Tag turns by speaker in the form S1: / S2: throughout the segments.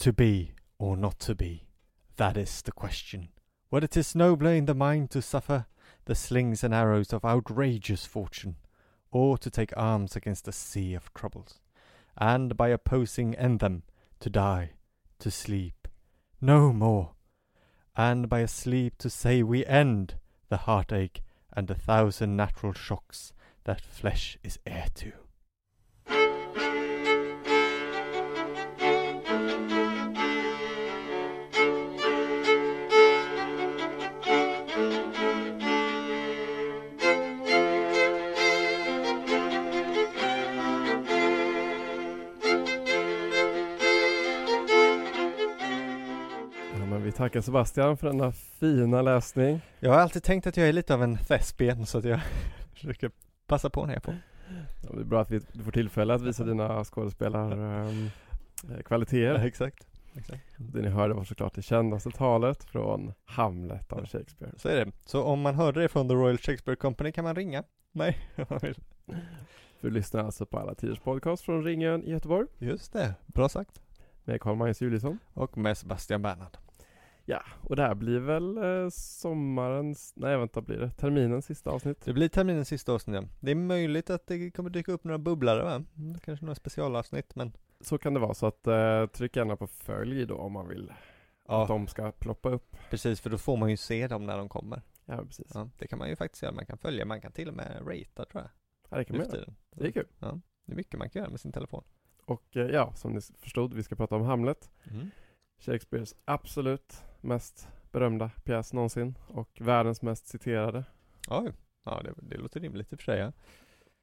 S1: To be or not to be, that is the question. Whether it is nobler in the mind to suffer the slings and arrows of outrageous fortune, or to take arms against a sea of troubles, and by opposing end them, to die, to sleep, no more, and by a sleep to say we end the heartache and the thousand natural shocks that flesh is heir to.
S2: Tackar Sebastian för denna fina läsning.
S1: Jag har alltid tänkt att jag är lite av en thespian så att jag försöker passa på när jag får.
S2: Ja, det är bra att vi, du får tillfälle att visa dina skådespelarkvaliteter.
S1: Ja, exakt. exakt.
S2: Det ni hörde var såklart det kändaste talet från Hamlet av Shakespeare.
S1: Så är det. Så om man hörde det från The Royal Shakespeare Company kan man ringa mig om man vill.
S2: Du lyssnar alltså på alla tiders podcast från Ringön i Göteborg
S1: Just det, bra sagt.
S2: med Carl-Magnus Juliusson.
S1: Och med Sebastian Bernhard.
S2: Ja, och det här blir väl eh, sommarens, nej vänta blir det, terminens sista avsnitt.
S1: Det blir terminens sista avsnitt ja. Det är möjligt att det kommer dyka upp några bubblare va? Mm, Kanske några specialavsnitt men
S2: Så kan det vara, så att eh, tryck gärna på följ då om man vill
S1: Ja.
S2: att de ska ploppa upp.
S1: precis för då får man ju se dem när de kommer.
S2: Ja, precis.
S1: Ja, det kan man ju faktiskt göra. Man kan följa, man kan till och med ratea tror jag.
S2: Ja, det kan man göra. Det är kul.
S1: Det är mycket man kan göra med sin telefon.
S2: Och eh, ja, som ni förstod, vi ska prata om Hamlet. Shakespeares absolut mest berömda pjäs någonsin och världens mest citerade.
S1: Oj, ja det, det låter rimligt i och för sig ja.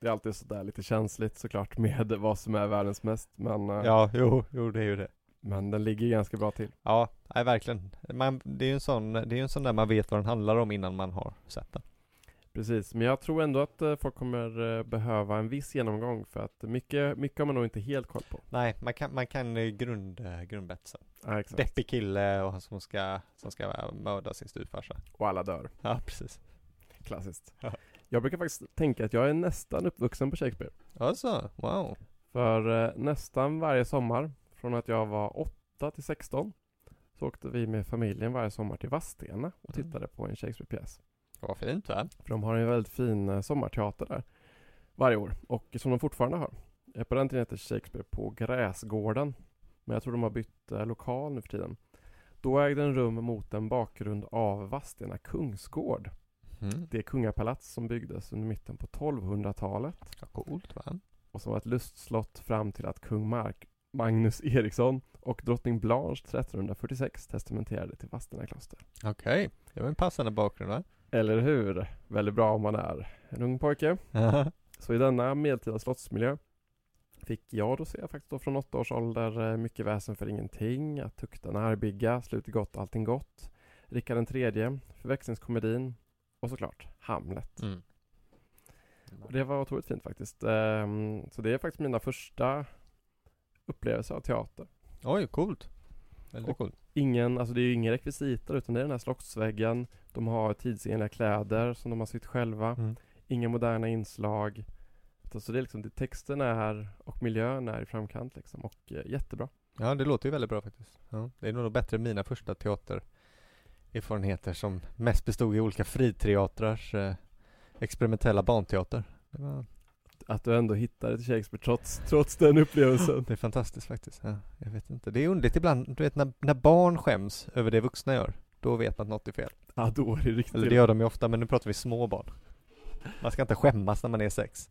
S2: Det är alltid sådär lite känsligt såklart med vad som är världens mest men, eh,
S1: Ja, jo, jo det är ju det.
S2: men den ligger ganska bra till.
S1: Ja, nej verkligen. Man, det är ju en sån, det är en sån där man vet vad den handlar om innan man har sett den.
S2: Precis, men jag tror ändå att eh, folk kommer eh, behöva en viss genomgång för att mycket, mycket har man nog inte helt koll på.
S1: Nej, man kan, man kan eh, grund, grundbetsen.
S2: Ja, exakt.
S1: Deppig kille och som ska, som ska mörda sin styvfarsa.
S2: Och alla dör.
S1: Ja, precis.
S2: Klassiskt.
S1: Ja.
S2: Jag brukar faktiskt tänka att jag är nästan uppvuxen på Shakespeare.
S1: Alltså, wow.
S2: För nästan varje sommar, från att jag var 8 till 16, så åkte vi med familjen varje sommar till Vadstena och
S1: Mm.
S2: tittade på en Shakespeare-pjäs.
S1: Vad fint va?
S2: För de har en väldigt fin eh, sommarteater där varje år och som de fortfarande har. Eh, På den tiden hette Shakespeare på Gräsgården, men jag tror de har bytt eh, lokal nu för tiden. Då ägde den rum mot en bakgrund av Vadstena kungsgård.
S1: Mm.
S2: Det kungapalats som byggdes under mitten på 1200-talet
S1: Ja, coolt va?
S2: och som var ett lustslott fram till att kung Mark Magnus Eriksson och drottning Blanche 1346 testamenterade till Vadstena kloster.
S1: Okej, det var en passande bakgrund va?
S2: Eller hur? Väldigt bra om man är en ung pojke. Så i denna medeltida slottsmiljö fick jag då se faktiskt då från åtta års ålder eh, mycket väsen för ingenting, att tukta närbygga, slutet gott, allting gott, Rikard den tredje, förväxlingskomedin och såklart Hamlet.
S1: mm.
S2: Och det var otroligt fint faktiskt. Ehm, Så det är faktiskt mina första upplevelser av teater.
S1: Oj, coolt. Väldigt
S2: Och-
S1: coolt.
S2: Ingen, alltså det är ju inga rekvisiter utan det är den här slottsväggen. De har tidsenliga kläder som de har sytt själva.
S1: Mm.
S2: Inga moderna inslag. Så det är liksom, det, texten är och miljön är i framkant liksom och eh, jättebra.
S1: Ja, det låter ju väldigt bra faktiskt. Ja. Det är nog bättre än mina första teatererfarenheter som mest bestod i olika friteatrars eh, experimentella barnteater. Var,
S2: Att du ändå hittade till Shakespeare trots, trots den upplevelsen.
S1: det är fantastiskt faktiskt. Ja, jag vet inte. Det är underligt ibland, du vet när, när barn skäms över det vuxna gör, då vet man att något är fel.
S2: Ja, då är det riktigt
S1: Eller det gör de ju ofta, men nu pratar vi små barn. Man ska inte skämmas när man är sex.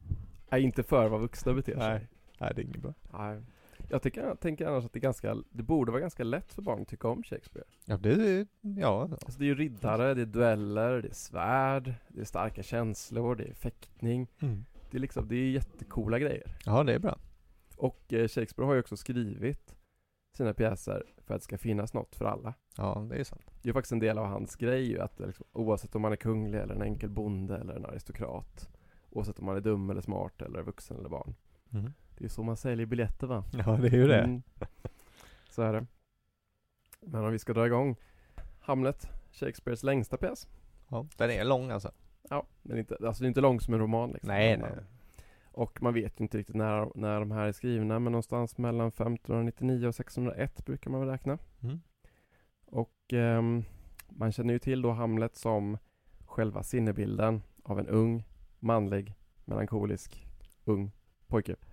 S2: Nej, inte för vad vuxna beter sig.
S1: Nej. Nej, det är inget bra.
S2: Nej. Jag tycker, tänker annars att det är ganska, det borde vara ganska lätt för barn att tycka om Shakespeare.
S1: Ja, det är, ja.
S2: Alltså det är ju riddare, det är dueller, det är svärd, det är starka känslor, det är fäktning.
S1: Mm.
S2: Det är liksom, det är jättecoola grejer.
S1: Ja, det är bra.
S2: Och eh, Shakespeare har ju också skrivit sina pjäser för att det ska finnas något för alla.
S1: Ja, det är sant.
S2: Det är faktiskt en del av hans grej ju att liksom, oavsett om man är kunglig eller en enkel bonde eller en aristokrat Oavsett om man är dum eller smart eller vuxen eller barn
S1: Mm.
S2: Det är så man säljer biljetter va?
S1: Ja, det är ju det.
S2: Mm. Så är det Men om vi ska dra igång Hamlet, Shakespeares längsta pjäs
S1: Ja, den är lång alltså.
S2: Ja, men inte, alltså det är inte lång som en roman liksom
S1: Nej, nej.
S2: Eh, Och man vet inte riktigt när, när de här är skrivna, men någonstans mellan 1599 och 601 brukar man väl räkna.
S1: Mm.
S2: Och ehm, man känner ju till då Hamlet som själva sinnebilden av en ung, manlig, melankolisk, ung pojke.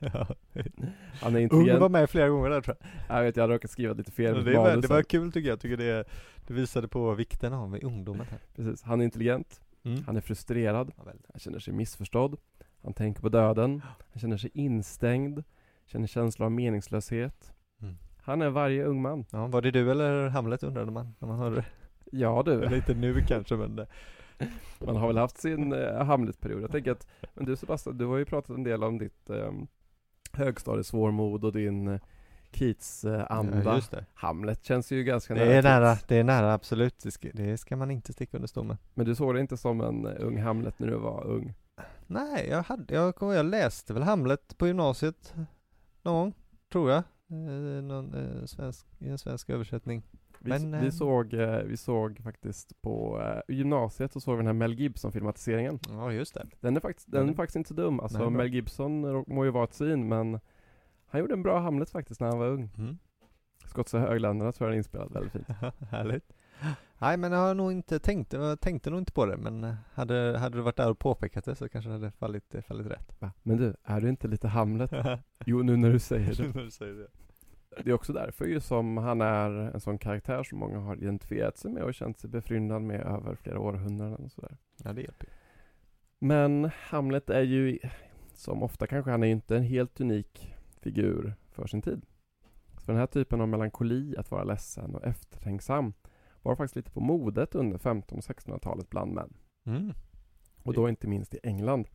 S2: Han är
S1: Ung
S2: intelligent.
S1: var med flera gånger där tror jag.
S2: Jag vet, jag har råkat skriva lite fel
S1: det, var, det var kul tycker jag, jag tycker det, det visade på vikten av ungdomen här.
S2: Precis. Han är intelligent,
S1: Mm.
S2: han är frustrerad, han känner sig missförstådd, han tänker på döden, han känner sig instängd, känner känsla av meningslöshet.
S1: Mm.
S2: Han är varje ung man.
S1: Ja, var det du eller Hamlet undrade man när man hörde det?
S2: Ja du,
S1: Eller inte nu kanske men eh,
S2: man har väl haft sin eh, Hamlet-period. Jag tänker att, men du Sebastian, du har ju pratat en del om ditt eh, högstadiesvårmod och din eh, Keats-anda.
S1: ja.
S2: Hamlet känns ju ganska
S1: Det är nära, det är nära absolut. Det ska, det ska man inte sticka under stol med.
S2: Men du såg det inte som en eh, ung Hamlet när du var ung?
S1: Nej, jag hade, jag, jag läste väl Hamlet på gymnasiet någon gång, tror jag. Eh, någon, eh, svensk, i en svensk översättning.
S2: Vi,
S1: Men,
S2: vi,
S1: eh,
S2: såg, eh, vi såg faktiskt på eh, gymnasiet så såg vi den här Mel Gibson-filmatiseringen.
S1: Ja, just det.
S2: Den är faktiskt, den är faktiskt inte dum. Alltså
S1: Nej.
S2: Mel Gibson må ju vara ett svin men han gjorde en bra Hamlet faktiskt när han var ung.
S1: Mm.
S2: Skotska högländerna tror jag den är inspelad väldigt fint.
S1: Härligt. Nej men jag har nog inte tänkt, jag tänkte nog inte på det men hade, hade du varit där och påpekat det så kanske det hade fallit, fallit rätt.
S2: Va? Men du, är du inte lite Hamlet? Jo, nu när du säger det.
S1: När du säger det.
S2: Det är också därför ju som han är en sån karaktär som många har identifierat sig med och känt sig befryndad med över flera århundraden och sådär.
S1: Ja det hjälper.
S2: Men Hamlet är ju, som ofta kanske, han är ju inte en helt unik figur för sin tid. För den här typen av melankoli, att vara ledsen och eftertänksam, var faktiskt lite på modet under 1500 och 1600-talet bland män.
S1: Mm.
S2: Och då inte minst i England.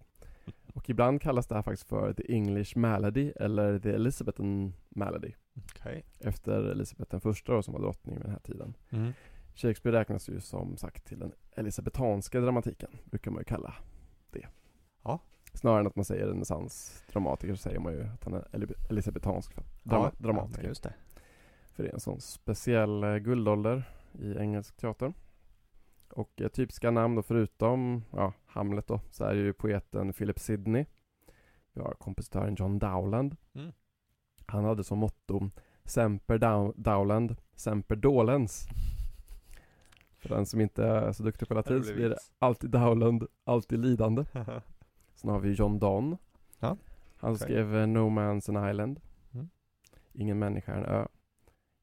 S2: Och ibland kallas det här faktiskt för The English Malady eller The Elizabethan Malady.
S1: Okej.
S2: Efter Elisabeth den första då, som var drottning vid den här tiden.
S1: Mm.
S2: Shakespeare räknas ju som sagt till den elisabetanska dramatiken, brukar man ju kalla det.
S1: Ja.
S2: Snarare än att man säger renässansdramatiker så säger man ju att han är eli- elisabetansk för- drama,
S1: ja,
S2: dramatiker.
S1: men just det.
S2: För det är en sån speciell eh, guldålder i engelsk teater. Och eh, typiska namn då förutom ja, Hamlet då, så är ju poeten Philip Sidney. Vi har kompositören John Dowland.
S1: Mm.
S2: Han hade som motto Semper Dow- Dowland, Semper Dolens. För den som inte är så duktig på latin så blir det alltid Dowland, alltid lidande. Sen har vi John Donne.
S1: Ja,
S2: Han
S1: okej.
S2: skrev eh, No Man's an Island.
S1: Mm.
S2: Ingen människa är en ö.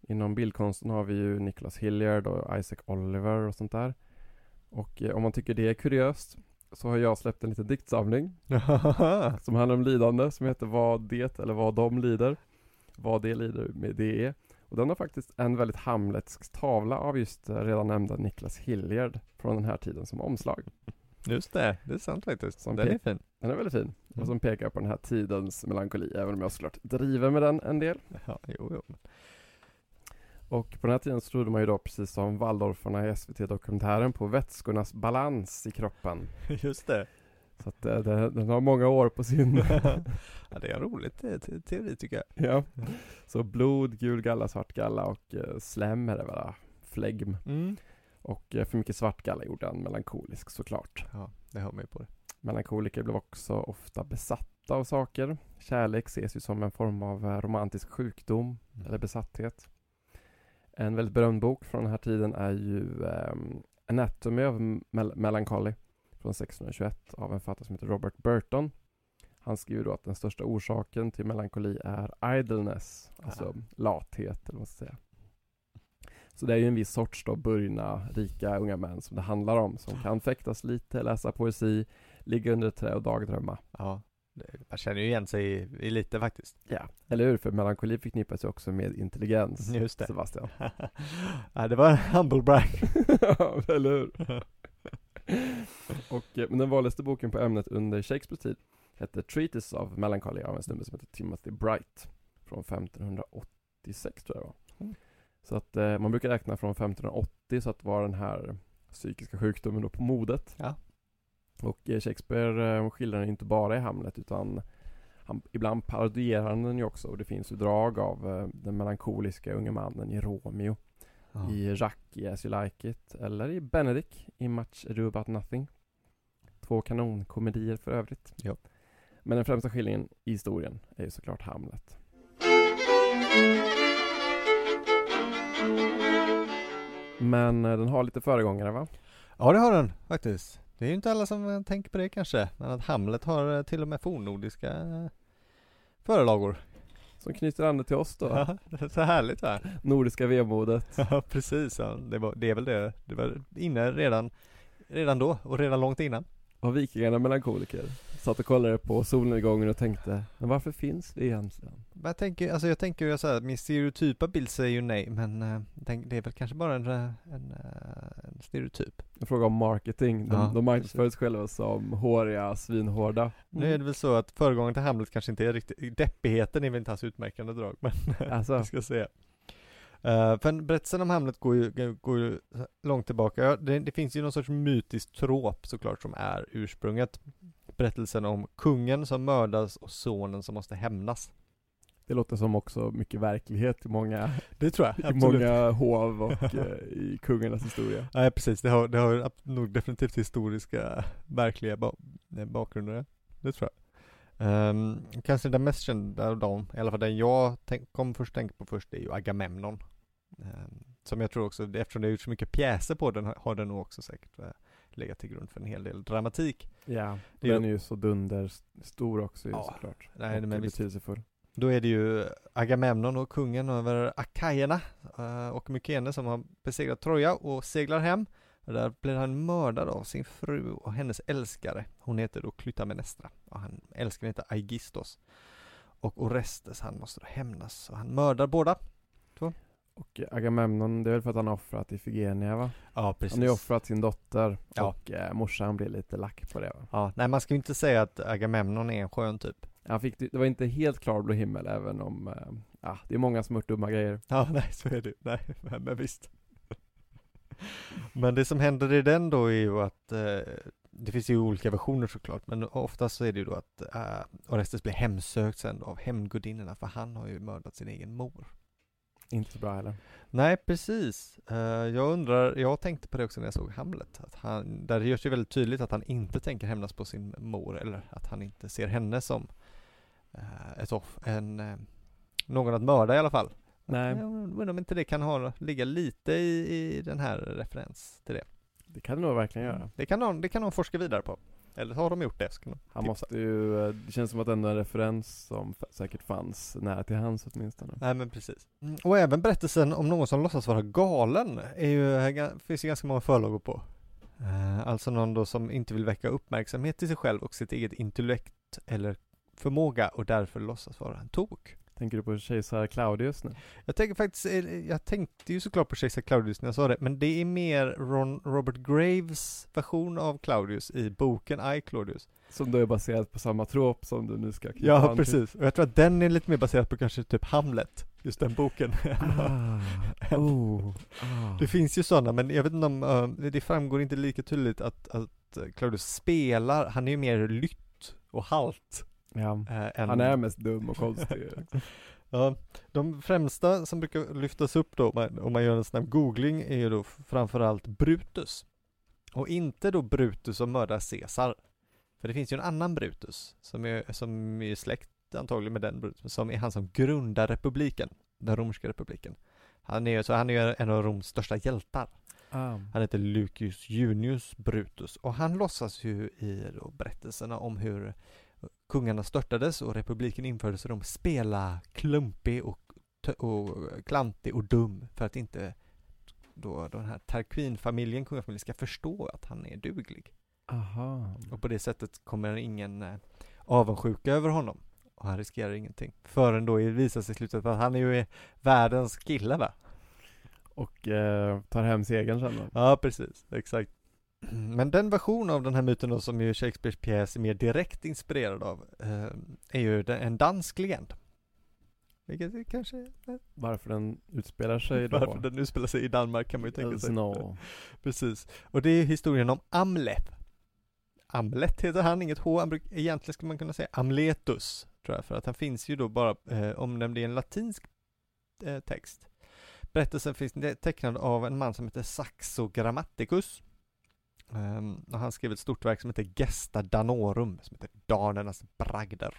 S2: Inom bildkonsten har vi ju Nicholas Hilliard och Isaac Oliver och sånt där. Och eh, om man tycker det är kuriöst så har jag släppt en liten diktsamling som handlar om lidande som heter Vad det eller vad de lider. Vad det lider med det är. Och den har faktiskt en väldigt hamletsk tavla av just eh, redan nämnda Nicholas Hilliard från den här tiden som omslag.
S1: Just det, det är sant faktiskt.
S2: Som
S1: Den är fin.
S2: Den är väldigt fin och
S1: Mm.
S2: som pekar på den här tidens melankoli även om jag såklart driver med den en del.
S1: Ja, jo, jo.
S2: Och på den här tiden så trodde man ju då precis som Waldorfarna i SVT-dokumentären på vätskornas balans i kroppen.
S1: Just det.
S2: Så att eh, det, den har många år på sin...
S1: ja, det är en rolig te- te- teori tycker jag.
S2: ja. Så blod, gul galla, svart galla och eh, slem är det väl? Flegm.
S1: Mm.
S2: Och eh, för mycket svart galla gjorde han melankolisk såklart.
S1: Ja, det hör mig på det.
S2: Melankoliker blev också ofta besatta av saker. Kärlek ses ju som en form av eh, romantisk sjukdom
S1: Mm.
S2: eller besatthet. En väldigt berömd bok från den här tiden är ju ehm, Anatomy of Mel- Melancholy från 1621 av en författare som heter Robert Burton. Han skriver då att den största orsaken till melankoli är idleness, alltså lathet eller vad man ska säga. Så det är ju en viss sorts då burna, rika unga män som det handlar om, som kan fäktas lite, läsa poesi, ligga under ett träd och dagdrömma.
S1: Ja, man känner ju igen sig i, i lite faktiskt.
S2: Ja, eller hur? För melankoli förknippas ju också med intelligens,
S1: Just det.
S2: Sebastian.
S1: ja, det var en humble brag.
S2: ja, eller hur? och, eh, men den vanligaste boken på ämnet under Shakespeares tid hette Treatise of Melancholy av en snubbe som heter Timothy Bright från 1586 tror jag det var.
S1: Mm.
S2: Så att eh, man brukar räkna från 1580 så att var den här psykiska sjukdomen då på modet.
S1: Ja.
S2: Och eh, Shakespeare eh, skildrar den inte bara i Hamlet utan han, ibland parodierar han den ju också och det finns ju drag av eh, den melankoliska unge mannen i Romeo
S1: Ja.
S2: i Jack i As You Like It eller i Benedict i Much Ado About Nothing. Två kanonkomedier för övrigt.
S1: Ja.
S2: Men den främsta skildringen i historien är ju såklart Hamlet. Men den har lite föregångare va?
S1: Ja det har den faktiskt. Det är ju inte alla som eh, tänker på det kanske. Men att Hamlet har eh, till och med fornnordiska eh, förelagor.
S2: Som knyter an till oss då.
S1: Ja, det är så härligt va?
S2: Nordiska vemodet.
S1: Ja precis, ja. det, var, det är väl det. Det var inne redan, redan då och redan långt innan.
S2: Var vikingarna melankolker? Satt och kollade på solnedgången och tänkte, men varför finns det egentligen?
S1: Jag tänker, alltså jag tänker ju såhär, min stereotypa bild säger ju nej, men äh, det är väl kanske bara en, en, en, en stereotyp.
S2: En fråga om marketing, de,
S1: Ja,
S2: de marknadsför sig själva som håriga, svinhårda.
S1: Mm. Nu är det väl så att föregången till Hamlet kanske inte är riktigt, deppigheten är väl inte hans utmärkande drag, men
S2: Alltså.
S1: vi ska se. Uh, för berättelsen om Hamlet går ju, går ju långt tillbaka. Ja, det, det, finns ju någon sorts mytisk trop såklart som är ursprunget. Berättelsen om kungen som mördas och sonen som måste hämnas.
S2: Det låter som också mycket verklighet i många,
S1: Det tror jag,
S2: i
S1: absolut.
S2: många hov och eh, i kungarnas historia.
S1: Nej precis, det har, det har nog definitivt historiska, verkliga ba bakgrunder. Det tror jag. Um, kanske den mest kända av dem, i alla fall den jag kom först tänka på först, är ju Agamemnon. Um, som jag tror också, eftersom det har gjorts så mycket pjäser på den, har den nog också säkert uh, legat till grund för en hel del dramatik.
S2: Ja,
S1: Det är
S2: den är ju så dunder stor också
S1: Ja,
S2: såklart.
S1: nej,
S2: och
S1: men
S2: betydelsefull.
S1: Då är det ju Agamemnon och kungen över Akajerna uh, och Mykene som har besegrat Troja och seglar hem. Där blir han mördad av sin fru och hennes älskare. Hon heter då Klytamenestra och han älskaren heter Aigistos. Och Orestes, han måste då hämnas och han mördar båda.
S2: Och Agamemnon, det är väl för att han har offrat Ifigenia va?
S1: Ja, precis.
S2: Han har ju offrat sin dotter
S1: Ja.
S2: och eh, morsan blir lite lack på det va?
S1: Ja, nej man ska ju inte säga att Agamemnon är en skön typ.
S2: Han fick, det var inte helt klarblå himmel även om, eh, ja, det är många som har gjort dumma grejer.
S1: Ja, nej så är det Nej, men, visst. Men det som händer i den då är ju att eh, det finns ju olika versioner såklart, men oftast så är det ju då att eh, Orestes blir hemsökt sen då av hämndgudinnorna för han har ju mördat sin egen mor.
S2: Inte så bra heller.
S1: Nej, precis. Eh, jag undrar, jag tänkte på det också när jag såg Hamlet, att han, där görs ju väldigt tydligt att han inte tänker hämnas på sin mor, eller att han inte ser henne som eh, ett off, en, eh, någon att mörda i alla fall.
S2: Nej.
S1: Jag undrar om inte det kan ha, ligga lite i, i den här referens till det.
S2: Det kan det nog verkligen göra.
S1: Det kan någon, det kan någon forska vidare på. Eller har de gjort det? Ska
S2: Han måste ju, eh, det känns som att ändå en referens som säkert fanns nära till hands åtminstone.
S1: Nej men precis. Mm, Och även berättelsen om någon som låtsas vara galen är ju, ga- finns ju ganska många förlagor på. Eh, Alltså någon då som inte vill väcka uppmärksamhet till sig själv och sitt eget intellekt eller förmåga och därför låtsas vara en tok.
S2: Tänker du på kejsar Claudius nu?
S1: Jag tänker faktiskt, eh, jag tänkte ju såklart på kejsar Claudius när jag sa det, men det är mer Ron, Robert Graves version av Claudius i boken I Claudius.
S2: Som då är baserad på samma trop som du nu ska knyta
S1: Ja, precis. Och jag tror att den är lite mer baserad på kanske typ Hamlet, just den boken.
S2: Ah, oh, ah.
S1: Det finns ju sådana, men jag vet inte om, eh, det framgår inte lika tydligt att, att Claudius spelar, han är ju mer lytt och halt.
S2: Ja.
S1: än,
S2: Han är mest dum och konstig.
S1: Ja, de främsta som brukar lyftas upp då, om man- om man gör en snabb googling, är ju då framförallt Brutus. Och inte då Brutus som mördar Caesar. För det finns ju en annan Brutus, som är, som är släkt antagligen med den Brutus, som är han som grundar republiken, den romerska republiken. Han är, så han är ju en av Roms största hjältar.
S2: ah.
S1: Han heter Lucius Junius Brutus och han låtsas ju i då berättelserna om hur kungarna störtades och republiken infördes och de spela klumpig och, och klantig och dum för att inte då den här Tarquin-familjen, kungafamiljen, ska förstå att han är duglig.
S2: Aha.
S1: Och på det sättet kommer ingen eh, avundsjuka över honom. Och han riskerar ingenting. Förrän då visar sig i slutet att han är ju världens kille va?
S2: Och eh, tar hem segern sen då.
S1: Ja, precis. Exakt. Men den version av den här myten då som ju Shakespeares pjäs är mer direkt inspirerad av eh, är ju en dansk legend. Vilket är kanske eh,
S2: Varför den utspelar sig då?
S1: varför den utspelar sig i Danmark kan man ju tänka sig.
S2: Elsno.
S1: Precis. Och det är historien om Amlet. Amlet heter han, inget H. Egentligen skulle man kunna säga Amletus, tror jag, för att han finns ju då bara eh, omnämnd i en latinsk eh, text. Berättelsen finns te- tecknad av en man som heter Saxo Grammaticus. Um, han skrev ett stort verk som heter Gesta Danorum, som heter Danernas bragder.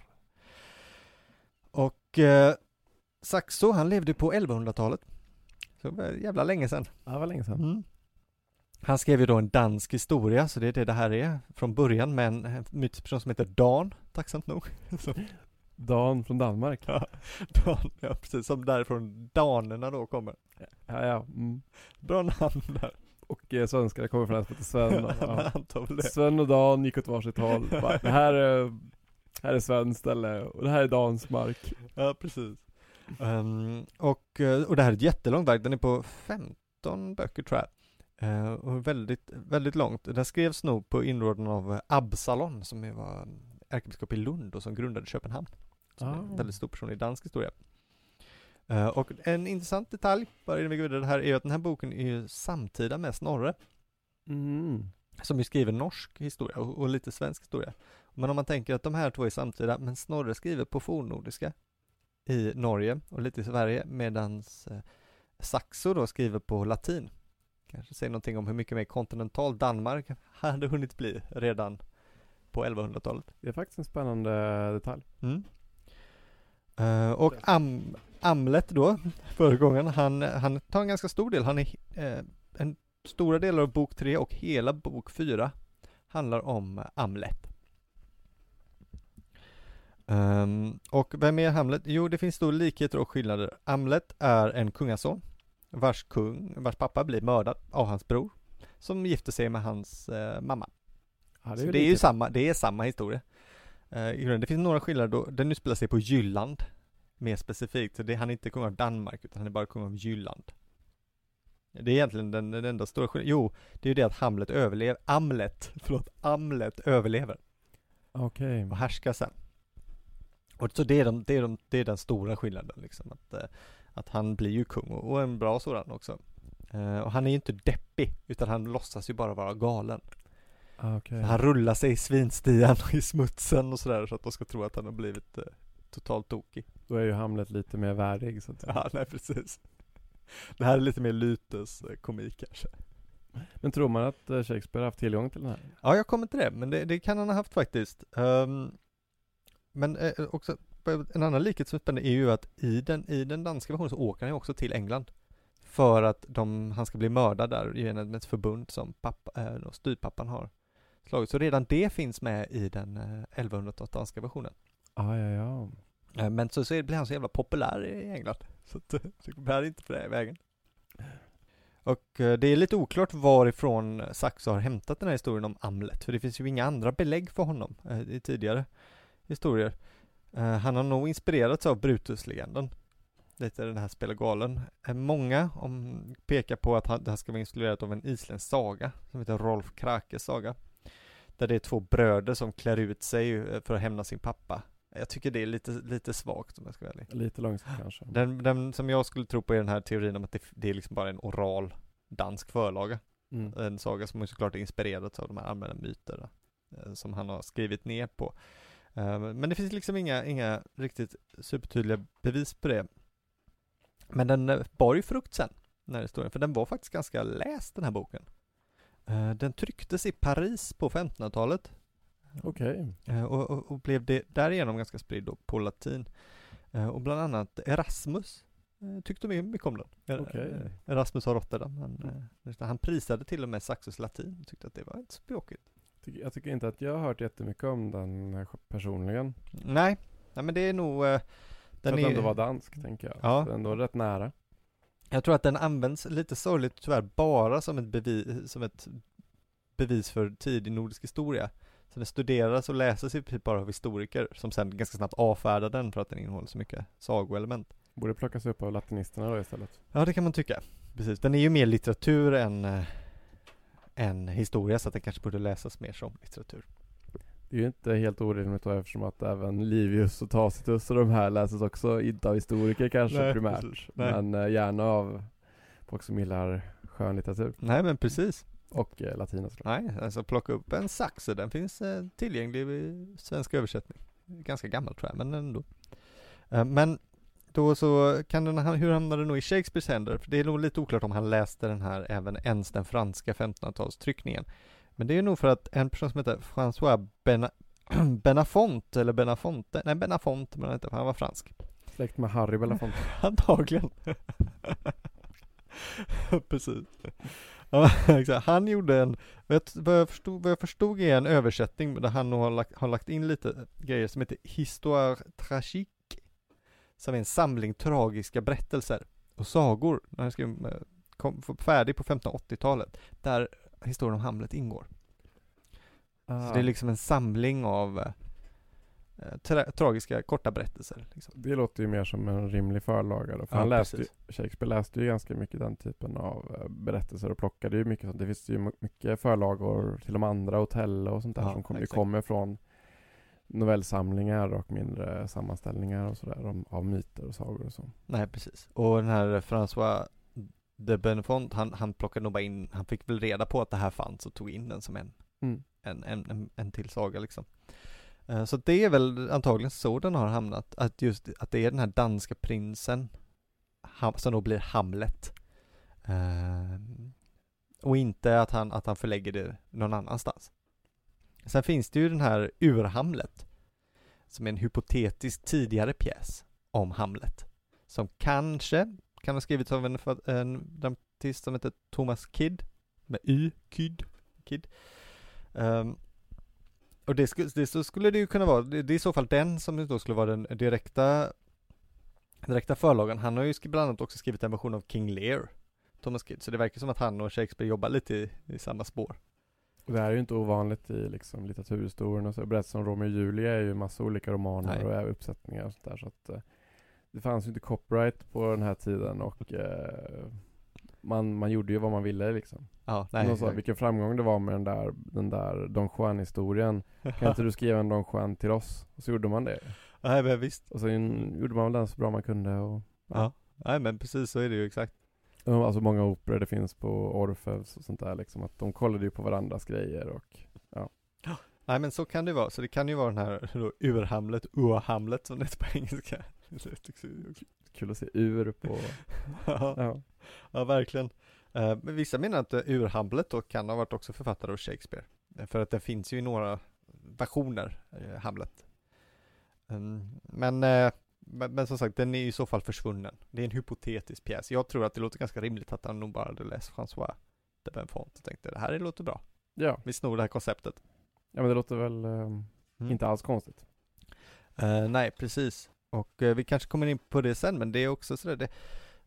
S1: Och uh, Saxo, han levde på 1100-talet. Så det var jävla länge sedan.
S2: Ja, det var länge sedan.
S1: Mm. Han skrev ju då en dansk historia, så det är det det här är från början med en mytisk person som heter Dan, tacksamt nog.
S2: Dan från Danmark.
S1: Ja, Dan, ja precis, som därifrån danerna då kommer.
S2: Ja, ja. Mm.
S1: Bra namn där.
S2: Och eh, svenskar kommer som heter Sven.
S1: Det.
S2: Sven och Dan gick åt varsitt håll. Bara, det här är, här är Svens ställe och det här är Dans mark.
S1: Ja, precis. Um, och, eh, och det här är ett jättelångt verk, den är på 15 böcker tror jag. Uh, och väldigt, väldigt långt. Den skrevs nog på inrådan av Absalon som var ärkebiskop i Lund och som grundade Köpenhamn. Som ah. är en väldigt stor person i dansk historia. Uh, och en intressant detalj, bara innan vi går vidare här, är att den här boken är ju samtida med Snorre.
S2: Mm.
S1: Som ju skriver norsk historia och, och, lite svensk historia. Men om man tänker att de här två är samtida, men Snorre skriver på fornnordiska i Norge och lite i Sverige, medans eh, Saxo då skriver på latin. Kanske säger någonting om hur mycket mer kontinental Danmark hade hunnit bli redan på 1100-talet.
S2: Det är faktiskt en spännande detalj.
S1: Mm. Uh, och Am Amlet då, föregångaren, han, han tar en ganska stor del. Han är uh, en stora delar av bok 3 och hela bok 4 handlar om Amlet. Um, och vem är Hamlet? Jo, det finns då likheter och skillnader. Amlet är en kungason vars kung, vars pappa blir mördad av hans bror som gifter sig med hans uh, mamma. Ja, det, är, det är ju samma, det är samma historia. Uh, det finns några skillnader då, den utspelar sig på Jylland mer specifikt, så det, han är inte kung av Danmark utan han är bara kung av Jylland. Det är egentligen den, den enda stora skillnaden, jo, det är ju det att Hamlet överlever, Amlet, förlåt, Amlet överlever.
S2: Okej. Okay.
S1: Och härskar sen. Och så det är, de, det, är de, det är den stora skillnaden liksom, att, uh, att han blir ju kung och, och en bra sådan också. Uh, och han är ju inte deppig, utan han låtsas ju bara vara galen.
S2: Ah, okay.
S1: Han rullar sig i svinstian och i smutsen och sådär så att de ska tro att han har blivit eh, totalt tokig.
S2: Då är ju Hamlet lite mer värdig så att
S1: säga. Ja, nej precis. Det här är lite mer Lytes eh, komik kanske.
S2: Men tror man att eh, Shakespeare haft tillgång till den här?
S1: Ja, jag kommer till det, men det, det kan han ha haft faktiskt. Um, men eh, också en annan likhet som är spännande är ju att i den, i den danska versionen så åker han ju också till England. För att de, han ska bli mördad där genom ett förbund som pappa, äh, styrpappan har slagit. Så redan det finns med i den 1100-talsdanska versionen.
S2: Ah, ja, ja.
S1: Eh, men så, så blir han så jävla populär i England. Så att, det bär inte på den vägen. Och eh, det är lite oklart varifrån Saxo har hämtat den här historien om Amlet, för det finns ju inga andra belägg för honom eh, i tidigare historier. Han har nog inspirerats av Brutus-legenden. Lite den här spelar galen. Många om, pekar på att han, det här ska vara inspirerat av en isländsk saga som heter Rolf Krakes saga. Där det är två bröder som klär ut sig eh, för att hämna sin pappa. Jag tycker det är lite, lite svagt om jag ska vara ärlig.
S2: Lite långsamt kanske.
S1: Den, den som jag skulle tro på är den här teorin om att det, det är liksom bara en oral dansk förlaga. Mm. En saga som såklart är inspirerad av de här allmänna myterna eh, som han har skrivit ner på. Eh, men det finns liksom inga, inga riktigt supertydliga bevis på det. Men den bar ju frukt sen, den här historien, för den var faktiskt ganska läst den här boken. Eh, den trycktes i Paris på 1500-talet.
S2: Okej.
S1: Okay. Eh, och, och, och, blev det därigenom ganska spridd på latin. Eh, och bland annat Erasmus tyckte mycket om den.
S2: Okay.
S1: Erasmus av Rotterdam. Han, han prisade till och med Saxos latin och tyckte att det var inte så språkigt.
S2: Jag tycker inte att jag har hört jättemycket om den personligen.
S1: Nej, nej men det är nog den
S2: För att är... ändå var dansk, tänker jag. Ja. Så ändå rätt nära.
S1: Jag tror att den används lite sorgligt tyvärr bara som ett bevis, som ett bevis för tidig nordisk historia. Så den studeras och läses i princip bara av historiker som sen ganska snabbt avfärdar den för att den innehåller så mycket sagoelement.
S2: Borde plockas upp av latinisterna då istället?
S1: Ja, det kan man tycka. Precis, den är ju mer litteratur än, äh, än historia så att den kanske borde läsas mer som litteratur.
S2: Det är ju inte helt orimligt då eftersom att även Livius och Tacitus och de här läses också, inte av historiker kanske Nej, primärt. Men äh, gärna av folk som gillar skönlitteratur.
S1: Nej men precis.
S2: Och eh, latina
S1: såklart. Nej, alltså plocka upp en Saxo, den finns eh, tillgänglig i svensk översättning. Ganska gammal tror jag, men ändå. Eh, men då så kan den, hur hamnade den nog i Shakespeares händer? För det är nog lite oklart om han läste den här även ens den franska 1500-talstryckningen. Men det är nog för att en person som heter François Bena, Benafont, eller Benafonte, nej Benafont men han inte, han var fransk.
S2: Släkt med Harry Belafonte.
S1: Antagligen. Precis. Ja. Han gjorde en, vad jag förstod, vad jag förstod är en översättning där han har lagt, har lagt in lite grejer som heter Histoire tragique. Som är en samling tragiska berättelser och sagor. Han skrev, eh, kom färdig på 1580-talet. Där historien om Hamlet ingår. Ah. Så det är liksom en samling av eh, tra tragiska korta berättelser. Liksom.
S2: Det låter ju mer som en rimlig förlaga då. För ja, han läste ju, Shakespeare läste ju ganska mycket den typen av eh, berättelser och plockade ju mycket sånt. Det finns ju mycket förlagor till de andra, hotell och sånt där ja, som kom, kommer från novellsamlingar och mindre sammanställningar och sådär av myter och sagor och så.
S1: Nej precis. Och den här François de Benfont, han, han plockade nog bara in, han fick väl reda på att det här fanns och tog in den som en, mm. en, en, en, en till saga liksom. Uh, så det är väl antagligen så den har hamnat, att just att det är den här danska prinsen som då blir Hamlet. Uh, och inte att han, att han förlägger det någon annanstans. Sen finns det ju den här Ur-Hamlet, som är en hypotetisk tidigare pjäs om Hamlet, som kanske kan ha skrivits av en, en dramatist som heter Thomas Kidd, med Y, Kyd, Kid. Um, och det, skulle, det så skulle det ju kunna vara, det, det är i så fall den som då skulle vara den direkta direkta förlagen. Han har ju bland annat också skrivit en version av King Lear, Thomas Kidd, så det verkar som att han och Shakespeare jobbar lite i, i samma spår.
S2: Det här är ju inte ovanligt i liksom litteraturhistorien och så. Berättelsen om Romeo och Julia är ju massa olika romaner Nej. och uppsättningar och sånt där så att eh, det fanns ju inte copyright på den här tiden och eh, man, man gjorde ju vad man ville liksom.
S1: Ja, nej,
S2: Någon sa, vilken framgång det var med den där, den där Don Juan-historien. Kan inte du skriva en Don Juan till oss? Och så gjorde man det.
S1: Nej men visst.
S2: Och så gjorde man väl den så bra man kunde och
S1: Ja, ja. nej men precis så är det ju exakt.
S2: Alltså många operor det finns på Orfeus och sånt där liksom, att de kollade ju på varandras grejer och ja.
S1: Nej men så kan det vara, så det kan ju vara den här då, ur-Hamlet, ur-Hamlet som det heter på engelska.
S2: Kul att se ur på...
S1: ja. ja. ja, verkligen. Uh, men vissa menar att ur-Hamlet då kan ha varit också författare av Shakespeare. För att det finns ju några versioner, uh, Hamlet. Um, men, uh, men, som sagt, den är i så fall försvunnen. Det är en hypotetisk pjäs. Jag tror att det låter ganska rimligt att han nog bara hade läst François de Benfont och tänkte det här låter bra.
S2: Ja.
S1: Vi snor det här konceptet.
S2: Ja men det låter väl um, mm. inte alls konstigt.
S1: nej, precis. Och eh, vi kanske kommer in på det sen, men det är också sådär, det,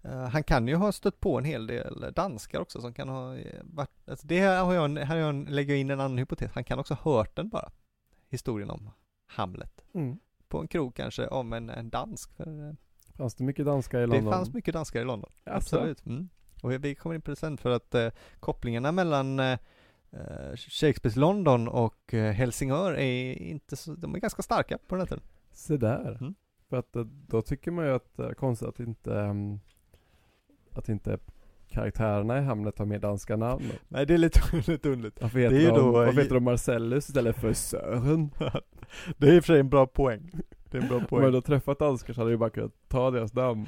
S1: uh, han kan ju ha stött på en hel del danskar också som kan ha eh, varit, alltså det här har jag, här har jag lägger in en annan hypotes, han kan också ha hört den bara, historien om Hamlet. Mm. På en krog kanske, om en, en dansk. För,
S2: fanns det mycket danskar i London?
S1: Det fanns mycket danskar i London, alltså. absolut. Mm. Och vi kommer in på det sen för att uh, kopplingarna mellan uh, Shakespeares London och Helsingör är inte så, de är ganska starka på den här tiden.
S2: Se där. Mm. För att eh, då tycker man ju att det är konstigt att inte um, Att inte karaktärerna i Hamlet har mer danska namn.
S1: Nej det är lite, lite underligt.
S2: Varför heter, det är de, då, varför heter de Marcellus istället för Sören?
S1: det är i och för sig en bra poäng. Det är en bra poäng. Om
S2: man då träffat danskar så hade ju bara kunnat ta deras namn.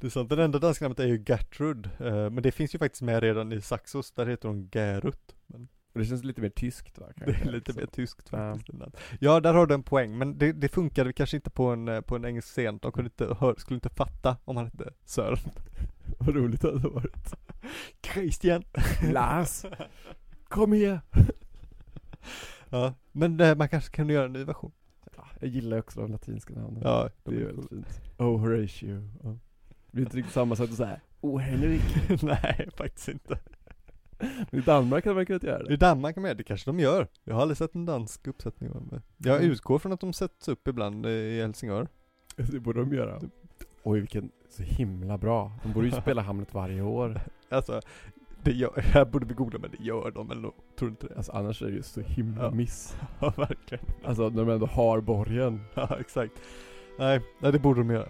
S1: Det är sant, det enda danska namnet är ju Gertrud. Uh, men det finns ju faktiskt med redan i Saxos, där heter hon Gerut. Men...
S2: Det känns lite mer tyskt va?
S1: Kanske. Det är lite mer tyskt faktiskt. Ja, ja där har du en poäng, men det, det funkade kanske inte på en, eh, på en engelsk scen. De kunde inte, hör, skulle inte fatta om han hette Sören.
S2: Vad roligt det hade varit.
S1: Christian!
S2: Lars! Kom här!
S1: ja, men äh, man kanske kan göra en ny version.
S2: Ja, jag gillar också de latinska namnen.
S1: Ja,
S2: det är väldigt fint. Oh Horatio. Oh. Det blir inte riktigt samma sak att säga Oh Henrik.
S1: Nej, faktiskt inte.
S2: I Danmark hade man kunnat göra det.
S1: I Danmark med, det kanske de gör. Jag har aldrig sett en dansk uppsättning av det. Jag mm. utgår från att de sätts upp ibland i Helsingör.
S2: Det borde de göra. Oj vilken, så himla bra. De borde ju spela Hamlet varje år.
S1: Alltså, det gör, här borde vi googla men det gör de eller tror du inte det?
S2: Alltså annars är det ju så himla
S1: ja.
S2: miss.
S1: Ja verkligen.
S2: Alltså när de ändå har borgen.
S1: Ja exakt. Nej, nej det borde de göra.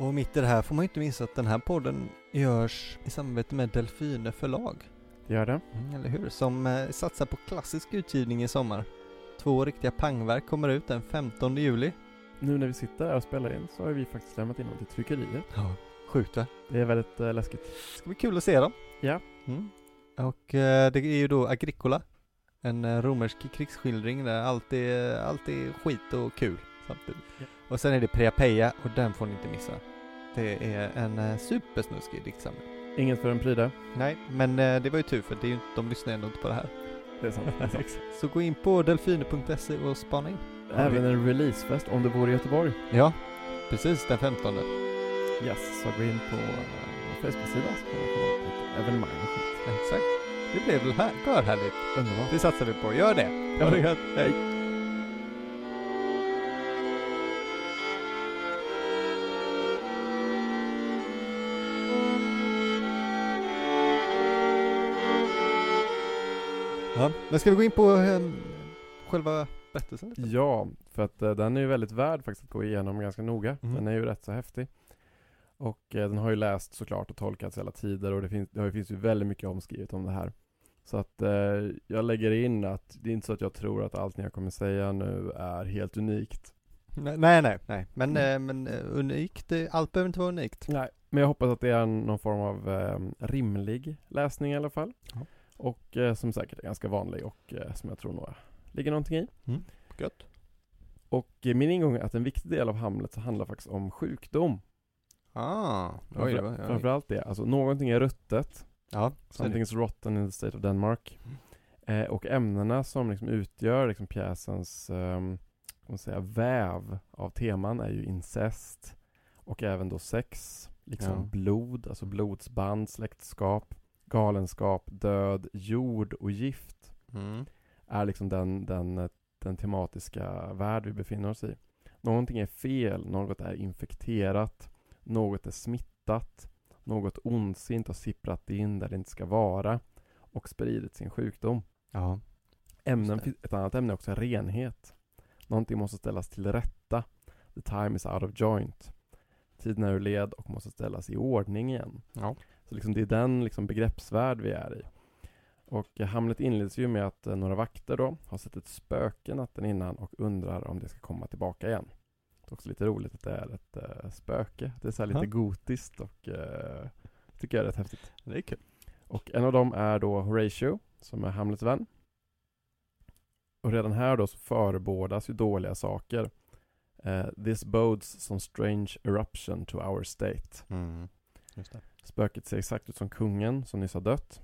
S1: Och mitt i det här får man ju inte missa att den här podden görs i samarbete med Delfine förlag.
S2: Det gör det.
S1: Mm, eller hur? Som eh, satsar på klassisk utgivning i sommar. Två riktiga pangverk kommer ut den 15 juli.
S2: nu när vi sitter här och spelar in så har vi faktiskt lämnat in dem till tryckeriet.
S1: Ja. Sjukt va?
S2: Det är väldigt eh, läskigt.
S1: Det ska bli kul att se dem.
S2: Ja.
S1: Mm. Och eh, det är ju då Agricola. En eh, romersk krigsskildring där allt är, allt är skit och kul samtidigt.
S2: Ja.
S1: Och sen är det Priapeia och den får ni inte missa. Det är en eh, supersnuskig diktsamling.
S2: Inget för en pryda.
S1: Nej, men eh, det var ju tur för det är ju, inte- de lyssnar ändå inte på det här.
S2: Det är sant. Det är sant.
S1: Så gå in på delfiner.se och spana in.
S2: Även en releasefest om du bor i Göteborg.
S1: Ja, precis den 15.
S2: Yes, så gå in på vår Facebook-sida så kan du upp lite evenemang och skit.
S1: Exakt. Det blev väl här, härligt.
S2: Underbart.
S1: Det satsar vi på. Gör det.
S2: Ja.
S1: Ha det gött. Hej. Ja, men ska vi gå in på eh, själva berättelsen? lite?
S2: Ja, för att eh, den är ju väldigt värd faktiskt att gå igenom ganska noga.
S1: Mm.
S2: Den är ju rätt så häftig. Och eh, den har ju läst såklart och tolkats i alla tider och det finns, det finns ju väldigt mycket omskrivet om det här. Så att eh, jag lägger in att det är inte så att jag tror att allt jag kommer säga nu är helt unikt.
S1: Nej, nej, nej, men, eh, men eh, unikt, allt behöver inte vara unikt.
S2: Nej, men jag hoppas att det är någon form av rimlig läsning i alla fall.
S1: Ja.
S2: Och eh, som säkert är ganska vanlig och eh, som jag tror nog ligger någonting i.
S1: Gött.
S2: Och eh, min ingång är att en viktig del av Hamlet så handlar faktiskt om sjukdom.
S1: Ah, oj,
S2: Framför,
S1: var, ja,
S2: framförallt det, alltså någonting är ruttet,
S1: ja,
S2: something's rotten in the state of Denmark. Eh, och ämnena som liksom utgör liksom pjäsens um, man säga, väv av teman är ju incest och även då sex, liksom
S1: Ja.
S2: blod, alltså blodsband, släktskap, galenskap, död, jord och gift
S1: Mm.
S2: är liksom den, den, eh, den tematiska värld vi befinner oss i. Någonting är fel, något är infekterat, något är smittat, något ondsint har sipprat in där det inte ska vara och spridit sin sjukdom.
S1: Ja.
S2: Ämnen, ett annat ämne är också renhet. Någonting måste ställas till rätta. The time is out of joint. Tiden är ur led och måste ställas i ordning igen.
S1: Ja.
S2: Så liksom det är den liksom begreppsvärld vi är i. Och Hamlet inleds ju med att eh, några vakter då har sett ett spöke natten innan och undrar om det ska komma tillbaka igen. Det är också lite roligt att det är ett eh, spöke. Det är så lite
S1: Ja.
S2: gotiskt och eh, tycker jag är rätt häftigt.
S1: Det är kul.
S2: Och en av dem är då Horatio, som är Hamlets vän. Och redan här då så förebådas ju dåliga saker. Eh, This bodes some strange eruption to our state.
S1: Mm. Just det.
S2: Spöket ser exakt ut som kungen som nyss har dött.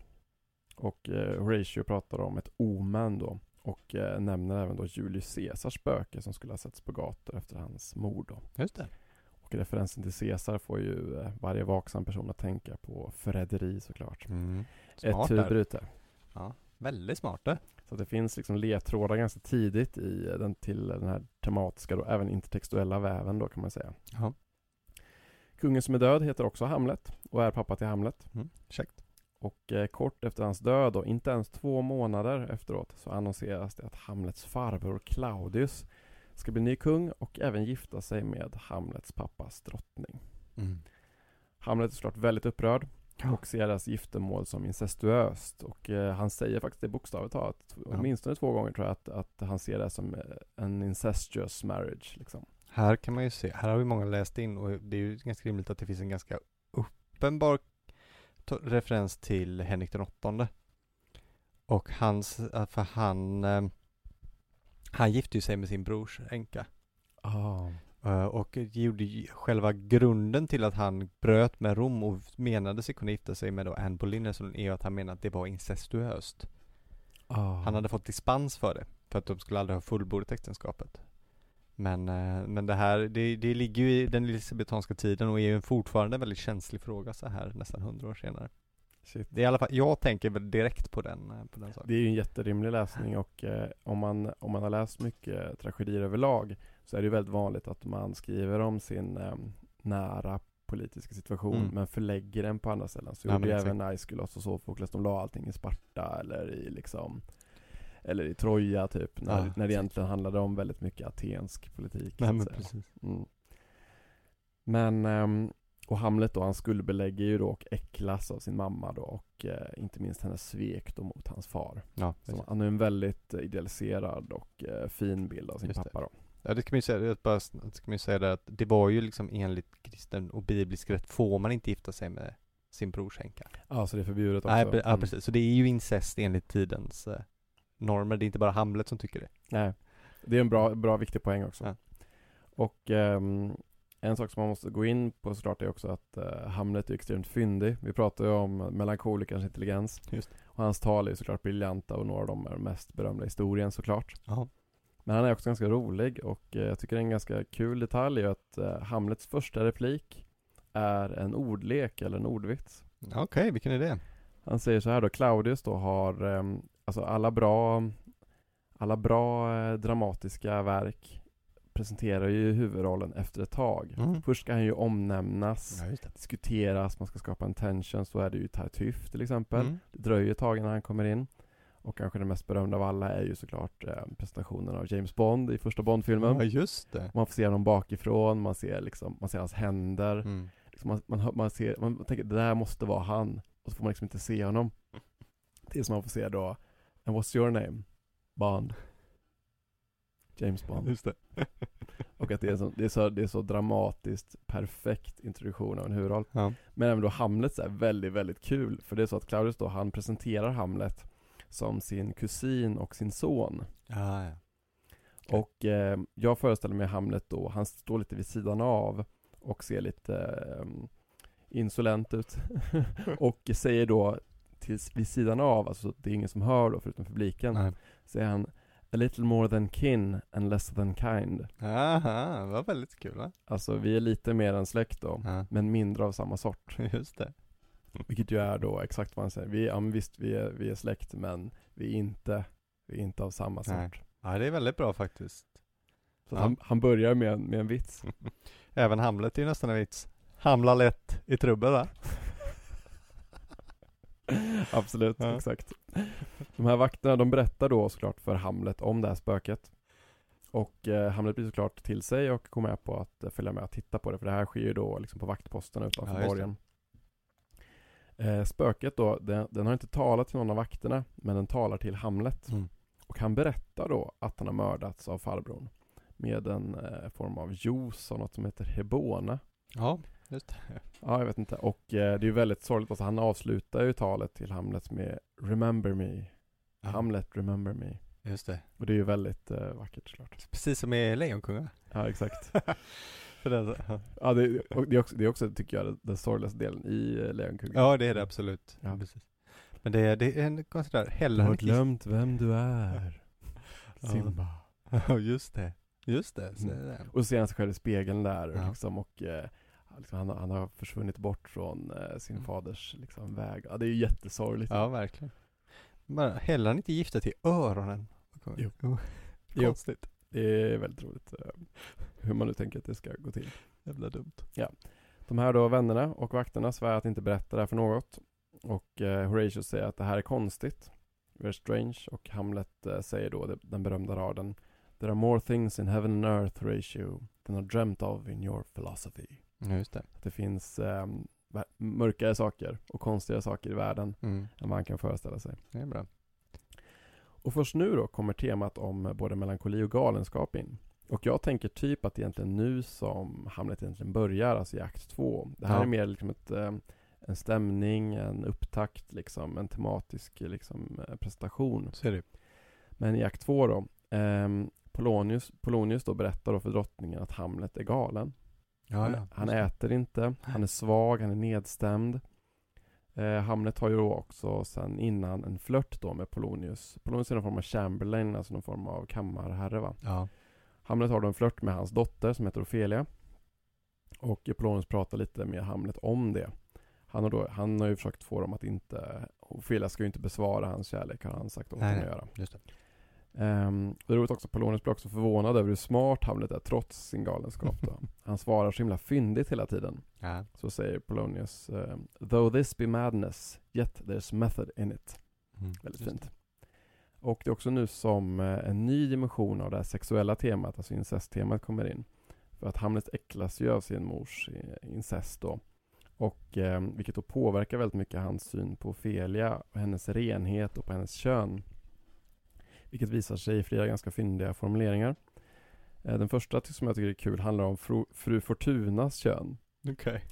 S2: Och eh, Horatio pratar om ett omen då. Och eh, nämner även då Julius Caesars spöke som skulle ha setts på gator efter hans mord då.
S1: Just det.
S2: Och referensen till Caesar får ju eh, varje vaksam person att tänka på förräderi såklart.
S1: Mm.
S2: Ett
S1: Smart där.
S2: turbryte.
S1: Ja. Väldigt smart det.
S2: Så det finns liksom ledtrådar ganska tidigt i den, till den här tematiska, då, även intertextuella väven då kan man säga.
S1: Ja.
S2: Kungen som är död heter också Hamlet och är pappa till Hamlet.
S1: Mm. Käckt.
S2: Och eh, kort efter hans död, och inte ens två månader efteråt, så annonseras det att Hamlets farbror Claudius ska bli ny kung och även gifta sig med Hamlets pappas drottning.
S1: Mm.
S2: Hamlet är såklart väldigt upprörd
S1: Ja.
S2: och ser deras giftermål som incestuöst. Och eh, han säger faktiskt det bokstavligt talat,
S1: Ja.
S2: åtminstone två gånger tror jag, att, att han ser det som eh, en incestuous marriage. Liksom.
S1: Här kan man ju se, här har ju många läst in och det är ju ganska rimligt att det finns en ganska uppenbar referens till Henrik den åttonde. Och hans, eh, för han, eh, han gifte ju sig med sin brors änka. Eh, Och gjorde själva grunden till att han bröt med Rom och menade sig kunna gifta sig med då Anne Boleyn är ju att han menade att det var incestuöst.
S2: Ah.
S1: Han hade fått dispens för det, för att de skulle aldrig ha fullbordat äktenskapet. Men, eh, men det här, det, det ligger ju i den elisabetanska tiden och är ju fortfarande en väldigt känslig fråga så här nästan hundra år senare.
S2: Shit.
S1: Det är i alla fall, jag tänker väl direkt på den, eh, på den saken.
S2: Det är ju en jätterimlig läsning och eh, om, man, om man har läst mycket tragedier överlag så är det ju väldigt vanligt att man skriver om sin eh, nära politiska situation
S1: Mm.
S2: men förlägger den på andra ställen. Så
S1: Ja,
S2: gjorde även Aeschylus och Sofokles, de la allting i Sparta eller i liksom eller i Troja typ, när,
S1: Ja,
S2: när det egentligen handlade om väldigt mycket atensk politik.
S1: Nej men precis.
S2: Mm. Men, ehm, och Hamlet då, han skuldbelägger ju då och äcklas av sin mamma då och eh, inte minst hennes svek då mot hans far.
S1: Ja,
S2: Så han har en väldigt eh, idealiserad och eh, fin bild av sin
S1: Just det.
S2: pappa då.
S1: Ja det kan man ju säga, det, bara, det ska man ju säga där att det var ju liksom enligt kristen och biblisk rätt får man inte gifta sig med sin brors änka.
S2: Ja, så det är förbjudet också?
S1: Nej, ja
S2: Mm.
S1: precis. Så det är ju incest enligt tidens eh, normer. Det är inte bara Hamlet som tycker det.
S2: Nej, det är en bra, bra viktig poäng också.
S1: Ja.
S2: Och ehm, en sak som man måste gå in på såklart är också att eh, Hamlet är extremt fyndig. Vi pratar ju om melankolikerns intelligens.
S1: Just.
S2: Och hans tal är ju såklart briljanta och några av dem är de mest berömda i historien såklart.
S1: Ja.
S2: Men han är också ganska rolig och eh, jag tycker en ganska kul detalj är att eh, Hamlets första replik är en ordlek eller en ordvits.
S1: Okej, vilken är det?
S2: Han säger så här då, Claudius då har, ehm, alltså alla bra, alla bra eh, dramatiska verk presenterar ju huvudrollen efter ett tag.
S1: Mm.
S2: Först ska han ju omnämnas,
S1: Ja,
S2: diskuteras, man ska skapa en tension, så är det ju Tartuffe till exempel.
S1: Mm.
S2: Det dröjer ett tag innan han kommer in. Och kanske den mest berömda av alla är ju såklart eh, presentationen av James Bond i första Bond-filmen.
S1: Ja, just det.
S2: Man får se honom bakifrån, man ser liksom, man ser hans händer.
S1: Mm.
S2: Liksom man, man, man, ser, man tänker det där måste vara han. Och så får man liksom inte se honom. Tills man får se då, and what's your name? Bond. James Bond.
S1: Just det.
S2: Och att det är, så, det, är så, det är så dramatiskt perfekt introduktion av en huvudroll.
S1: Ja.
S2: Men även då Hamlet är väldigt, väldigt kul. För det är så att Claudius då, han presenterar Hamlet som sin kusin och sin son.
S1: Ja, ja.
S2: Och eh, jag föreställer mig Hamlet då, han står lite vid sidan av och ser lite eh, insolent ut. och säger då till, vid sidan av, alltså det är ingen som hör då förutom publiken,
S1: Nej.
S2: säger han A little more than kin and less than kind.
S1: Aha, det var väldigt kul va?
S2: Alltså vi är lite mer än släkt då,
S1: Ja.
S2: men mindre av samma sort.
S1: Just det.
S2: Vilket ju är då exakt vad han säger. Vi, ja, men visst, vi är, vi är släkt, men vi är inte, vi är inte av samma sort.
S1: Nej. Ja, det är väldigt bra faktiskt.
S2: Så
S1: Ja.
S2: han, han börjar med en, med en vits.
S1: Även Hamlet är ju nästan en vits. Hamla lätt i trubbel va?
S2: Absolut,
S1: Ja.
S2: exakt. De här vakterna, de berättar då såklart för Hamlet om det här spöket. Och eh, Hamlet blir såklart till sig och går med på att eh, följa med och titta på det, för det här sker ju då liksom på vaktposten utanför
S1: Ja,
S2: borgen. Eh, spöket då, den, den har inte talat till någon av vakterna, men den talar till Hamlet.
S1: Mm.
S2: Och han berättar då att han har mördats av farbrorn med en eh, form av juice av något som heter Hebona.
S1: Ja, just det.
S2: Ja, jag vet inte. Och eh, det är ju väldigt sorgligt. Alltså, han avslutar ju talet till Hamlet med Remember me. Hamlet, remember me.
S1: Just det.
S2: Och det är ju väldigt eh, vackert såklart.
S1: Precis som i Lejonkungen.
S2: Ja, exakt.
S1: För den, ja.
S2: ja, det, och det, är också, det är också, tycker jag, den sorgligaste delen i eh, Lejonkungen.
S1: ja, det är det absolut.
S2: Ja.
S1: Precis. Men det är, det är en konstig där,
S2: Du
S1: heller
S2: har glömt vem du är.
S1: Ja.
S2: Simba.
S1: Ja, just det. Just det.
S2: Mm.
S1: är det.
S2: Och så ser han sig själv i spegeln där
S1: Ja.
S2: liksom, och eh, liksom, han, han har försvunnit bort från eh, sin
S1: Mm.
S2: faders liksom, väg. Ja, det är ju jättesorgligt.
S1: Ja, verkligen. Men heller han inte gifta till öronen?
S2: Jo.
S1: Konstigt.
S2: Det är väldigt roligt eh, hur man nu tänker att det ska gå till.
S1: Jävla dumt.
S2: De här då vännerna och vakterna svär att inte berätta det här för något. Och eh, Horatius säger att det här är konstigt. Very strange. Och Hamlet eh, säger då det- den berömda raden. There are more things in heaven and earth, Horatio, than are dreamt of in your philosophy.
S1: Just det.
S2: Att det finns eh, mörkare saker och konstigare saker i världen
S1: Mm.
S2: än man kan föreställa sig.
S1: Det är bra.
S2: Och först nu då kommer temat om både melankoli och galenskap in. Och jag tänker typ att det egentligen nu som Hamlet egentligen börjar, alltså i akt två. Det här
S1: Ja.
S2: är mer liksom ett, eh, en stämning, en upptakt, liksom, en tematisk liksom, eh, prestation.
S1: Så är det.
S2: Men i akt två då, ehm, Polonius, Polonius då berättar då för drottningen att Hamlet är galen. Han,
S1: ja.
S2: han äter inte, han är svag, han är nedstämd. Eh, Hamlet har ju då också sen innan en flört då med Polonius. Polonius är någon form av Chamberlain, alltså någon form av kammarherre va.
S1: Ja.
S2: Hamlet har då en flört med hans dotter som heter Ofelia. Och Polonius pratar lite med Hamlet om det. Han har, då, han har ju försökt få dem att inte, Ofelia ska ju inte besvara hans kärlek har han sagt åt dem att göra.
S1: Just det.
S2: Um, det är roligt också, Polonius blir också förvånad över hur smart Hamlet är trots sin galenskap då. Han svarar så himla fyndigt hela tiden.
S1: Ja.
S2: Så säger Polonius ehm, Though this be madness, yet there's method in it.
S1: Mm.
S2: Väldigt fint. Och det är också nu som eh, en ny dimension av det här sexuella temat, alltså incesttemat kommer in. För att Hamlet äcklas ju av sin mors eh, incest då. Och eh, vilket då påverkar väldigt mycket hans syn på Ofelia och hennes renhet och på hennes kön. Vilket visar sig i flera ganska fyndiga formuleringar. Eh, Den första som jag tycker är kul handlar om fru, fru Fortunas kön.
S1: Okej.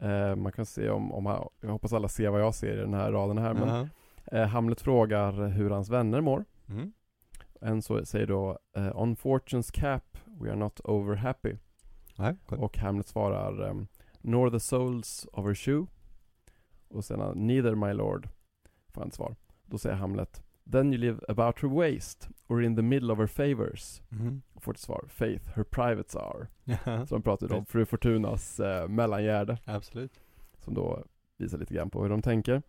S2: Eh, Man kan se om, om jag hoppas alla ser vad jag ser i den här raden här men
S1: Jaha.
S2: eh, Hamlet frågar hur hans vänner mår.
S1: Mm.
S2: En så säger då On fortune's cap we are not over happy.
S1: Nej, cool.
S2: Och Hamlet svarar Nor the soles of her shoe. Och sen uh, Neither my lord. Får han svar. Då säger Hamlet Then you live about her waist or in the middle of her favors.
S1: Mm.
S2: Och får ett svar Faith, her privates are.
S1: Jaha.
S2: Så de pratar ju om fru Fortunas eh, mellangärde.
S1: Absolut.
S2: Som då visar lite grann på hur de tänker.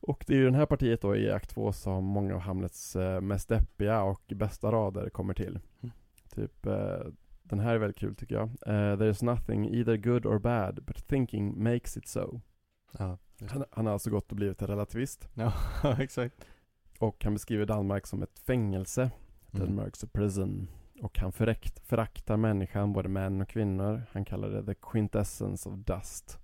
S2: Och det är ju den här partiet då i akt 2 som många av Hamlets eh, mest deppiga och bästa rader kommer till.
S1: Mm.
S2: Typ, eh, den här är väldigt kul tycker jag. Eh, There's nothing either good or bad, but thinking makes it so.
S1: Ja,
S2: Han, han har alltså gått och blivit en relativist.
S1: ja exakt.
S2: Och han beskriver Danmark som ett fängelse.
S1: Mm.
S2: Denmark's a prison. Och han förakt, föraktar människan, både män och kvinnor. Han kallar det the quintessence of dust.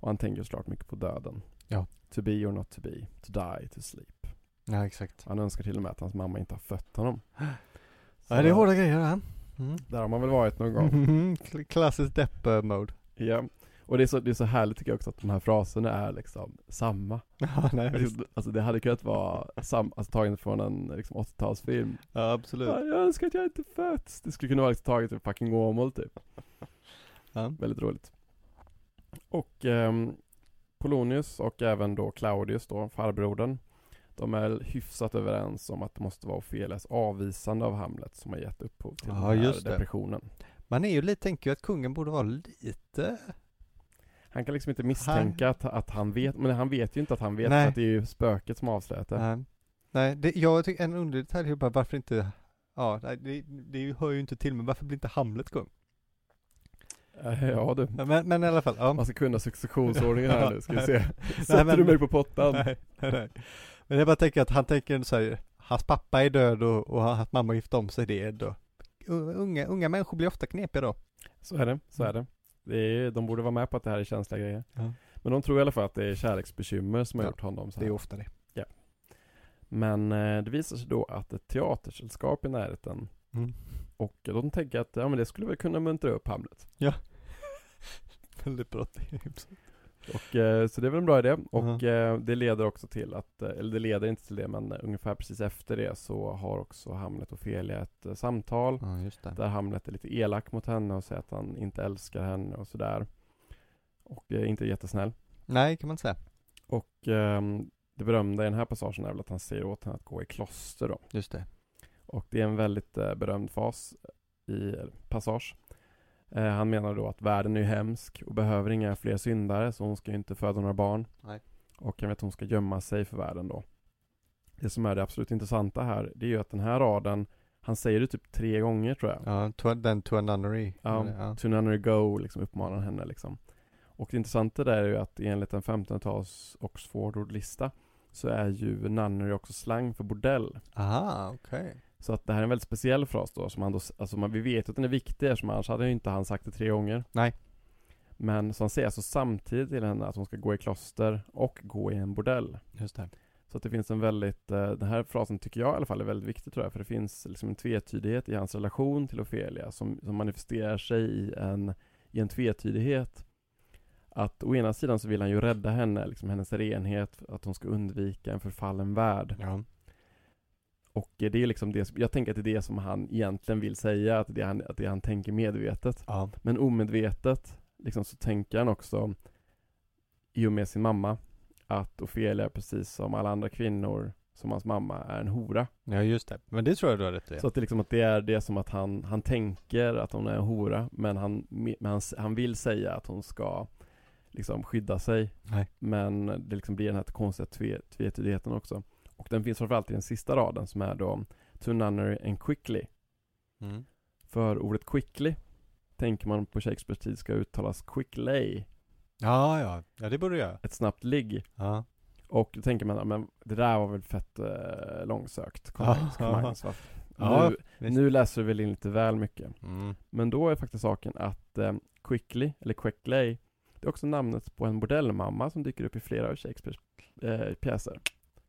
S2: Och han tänker såklart mycket på döden.
S1: Ja.
S2: To be or not to be. To die, to sleep.
S1: Ja, exakt.
S2: Han önskar till och med att hans mamma inte har fött honom. Så
S1: Ja, det är hårda grejer det här. Mm.
S2: Där har man väl varit någon gång.
S1: Mm. Kl- Klassisk depp-mode.
S2: Ja. Och det är, så, det är så härligt tycker jag också att de här fraserna är liksom samma.
S1: Ja, nej, visst.
S2: Alltså, det hade kunnat vara sam, alltså tagen från en liksom 80-talsfilm.
S1: Ja, absolut.
S2: Ja, jag önskar att jag inte fötts. Det skulle kunna vara liksom taget ur fucking Åmål typ.
S1: Ja.
S2: Väldigt roligt. Och ehm, Polonius och även då Claudius då, farbrodern. De är hyfsat överens om att det måste vara Ofelias avvisande av Hamlet som har gett upphov till
S1: Ja,
S2: den här depressionen.
S1: Man är ju lite, tänker ju att kungen borde vara lite...
S2: Han kan liksom inte misstänka att, att han vet, men han vet ju inte att han vet
S1: Nej.
S2: att det är ju spöket som avslöjat det.
S1: Nej, nej det, jag tycker en underlig detalj är bara varför inte... Ja, nej, det, det hör ju inte till, men varför blir inte Hamlet kung?
S2: Eh, Ja du.
S1: Men, men i alla fall, ja.
S2: Man ska kunna successionsordningen här nu, ska vi se.
S1: Nej,
S2: Sätter
S1: men-
S2: du mig på pottan?
S1: Nej, nej, nej. Men jag bara tänker att han tänker så här, hans pappa är död och, och hans mamma gift om sig, det är då. Unga, unga människor blir ofta knepiga då.
S2: Så är det, så är det. Det är, de borde vara med på att det här är känsliga grejer.
S1: Ja.
S2: Men de tror i alla fall att det är kärleksbekymmer som har
S1: Ja,
S2: gjort honom så
S1: Det är
S2: här.
S1: ofta det.
S2: Men eh, det visar sig då att ett teatersällskap i närheten
S1: Mm.
S2: och de tänker att ja, men det skulle väl kunna muntra upp Hamlet.
S1: Väldigt bra tips.
S2: Och, eh, så det är väl en bra idé. Och eh, det leder också till att, eh, eller det leder inte till det, men eh, ungefär precis efter det så har också Hamlet och Ofelia ett eh, samtal.
S1: Ja.
S2: Där Hamlet är lite elak mot henne och säger att han inte älskar henne och sådär. Och är inte jättesnäll.
S1: Nej, kan man säga.
S2: Och ehm, det berömda i den här passagen är väl att han säger åt henne att gå i kloster då.
S1: Just det.
S2: Och det är en väldigt eh, berömd fas i passage. Eh, han menar då att världen är hemsk och behöver inga fler syndare så hon ska ju inte föda några barn.
S1: Nej.
S2: Och han vet att hon ska gömma sig för världen då. Det som är det absolut intressanta här, det är ju att den här raden, han säger det typ tre gånger tror jag.
S1: Ja, to, den to a nunnery.
S2: Ja,
S1: ja.
S2: To nunnery go, liksom uppmanar henne liksom. Och det intressanta där är ju att enligt en 1500-tals Oxford-ordlista så är ju nunnery också slang för bordell.
S1: Aha, okej.
S2: Så att det här är en väldigt speciell fras då, som han då, alltså man, vi vet att den är viktig eftersom annars hade ju inte han sagt det tre gånger.
S1: Nej.
S2: Men så han säger alltså samtidigt till henne att hon ska gå i kloster och gå i en bordell.
S1: Just det.
S2: Så att det finns en väldigt, eh, den här frasen tycker jag i alla fall är väldigt viktig tror jag, för det finns liksom en tvetydighet i hans relation till Ofelia som, som manifesterar sig i en, i en tvetydighet. Att å ena sidan så vill han ju rädda henne, liksom hennes renhet, att hon ska undvika en förfallen värld.
S1: Ja.
S2: Och det är liksom det, jag tänker att det är det som han egentligen vill säga, att det är han, att det han tänker medvetet.
S1: Ja.
S2: Men omedvetet, liksom så tänker han också, i och med sin mamma, att Ofelia, precis som alla andra kvinnor, som hans mamma, är en hora.
S1: ja, just det. Men det tror jag du har rätt i.
S2: Så att det liksom att det är det som att han, han tänker att hon är en hora, men han, men han, han vill säga att hon ska liksom skydda sig.
S1: Nej.
S2: Men det liksom blir den här konstiga tve, tvetydigheten också. Och den finns framförallt i den sista raden som är då To nunnery and quickly.
S1: Mm.
S2: För ordet quickly tänker man på Shakespeares tid ska uttalas quicklay,
S1: Ja, ja. Ja, det borde göra.
S2: ett snabbt ligg.
S1: Ja.
S2: Och då tänker man, men det där var väl fett eh, långsökt. Kom
S1: Ja. Ja,
S2: nu, nu läser du väl in lite väl mycket.
S1: Mm.
S2: Men då är faktiskt saken att eh, Quickly, eller Quicklay, det är också namnet på en bordellmamma som dyker upp i flera av Shakespeares eh, pjäser.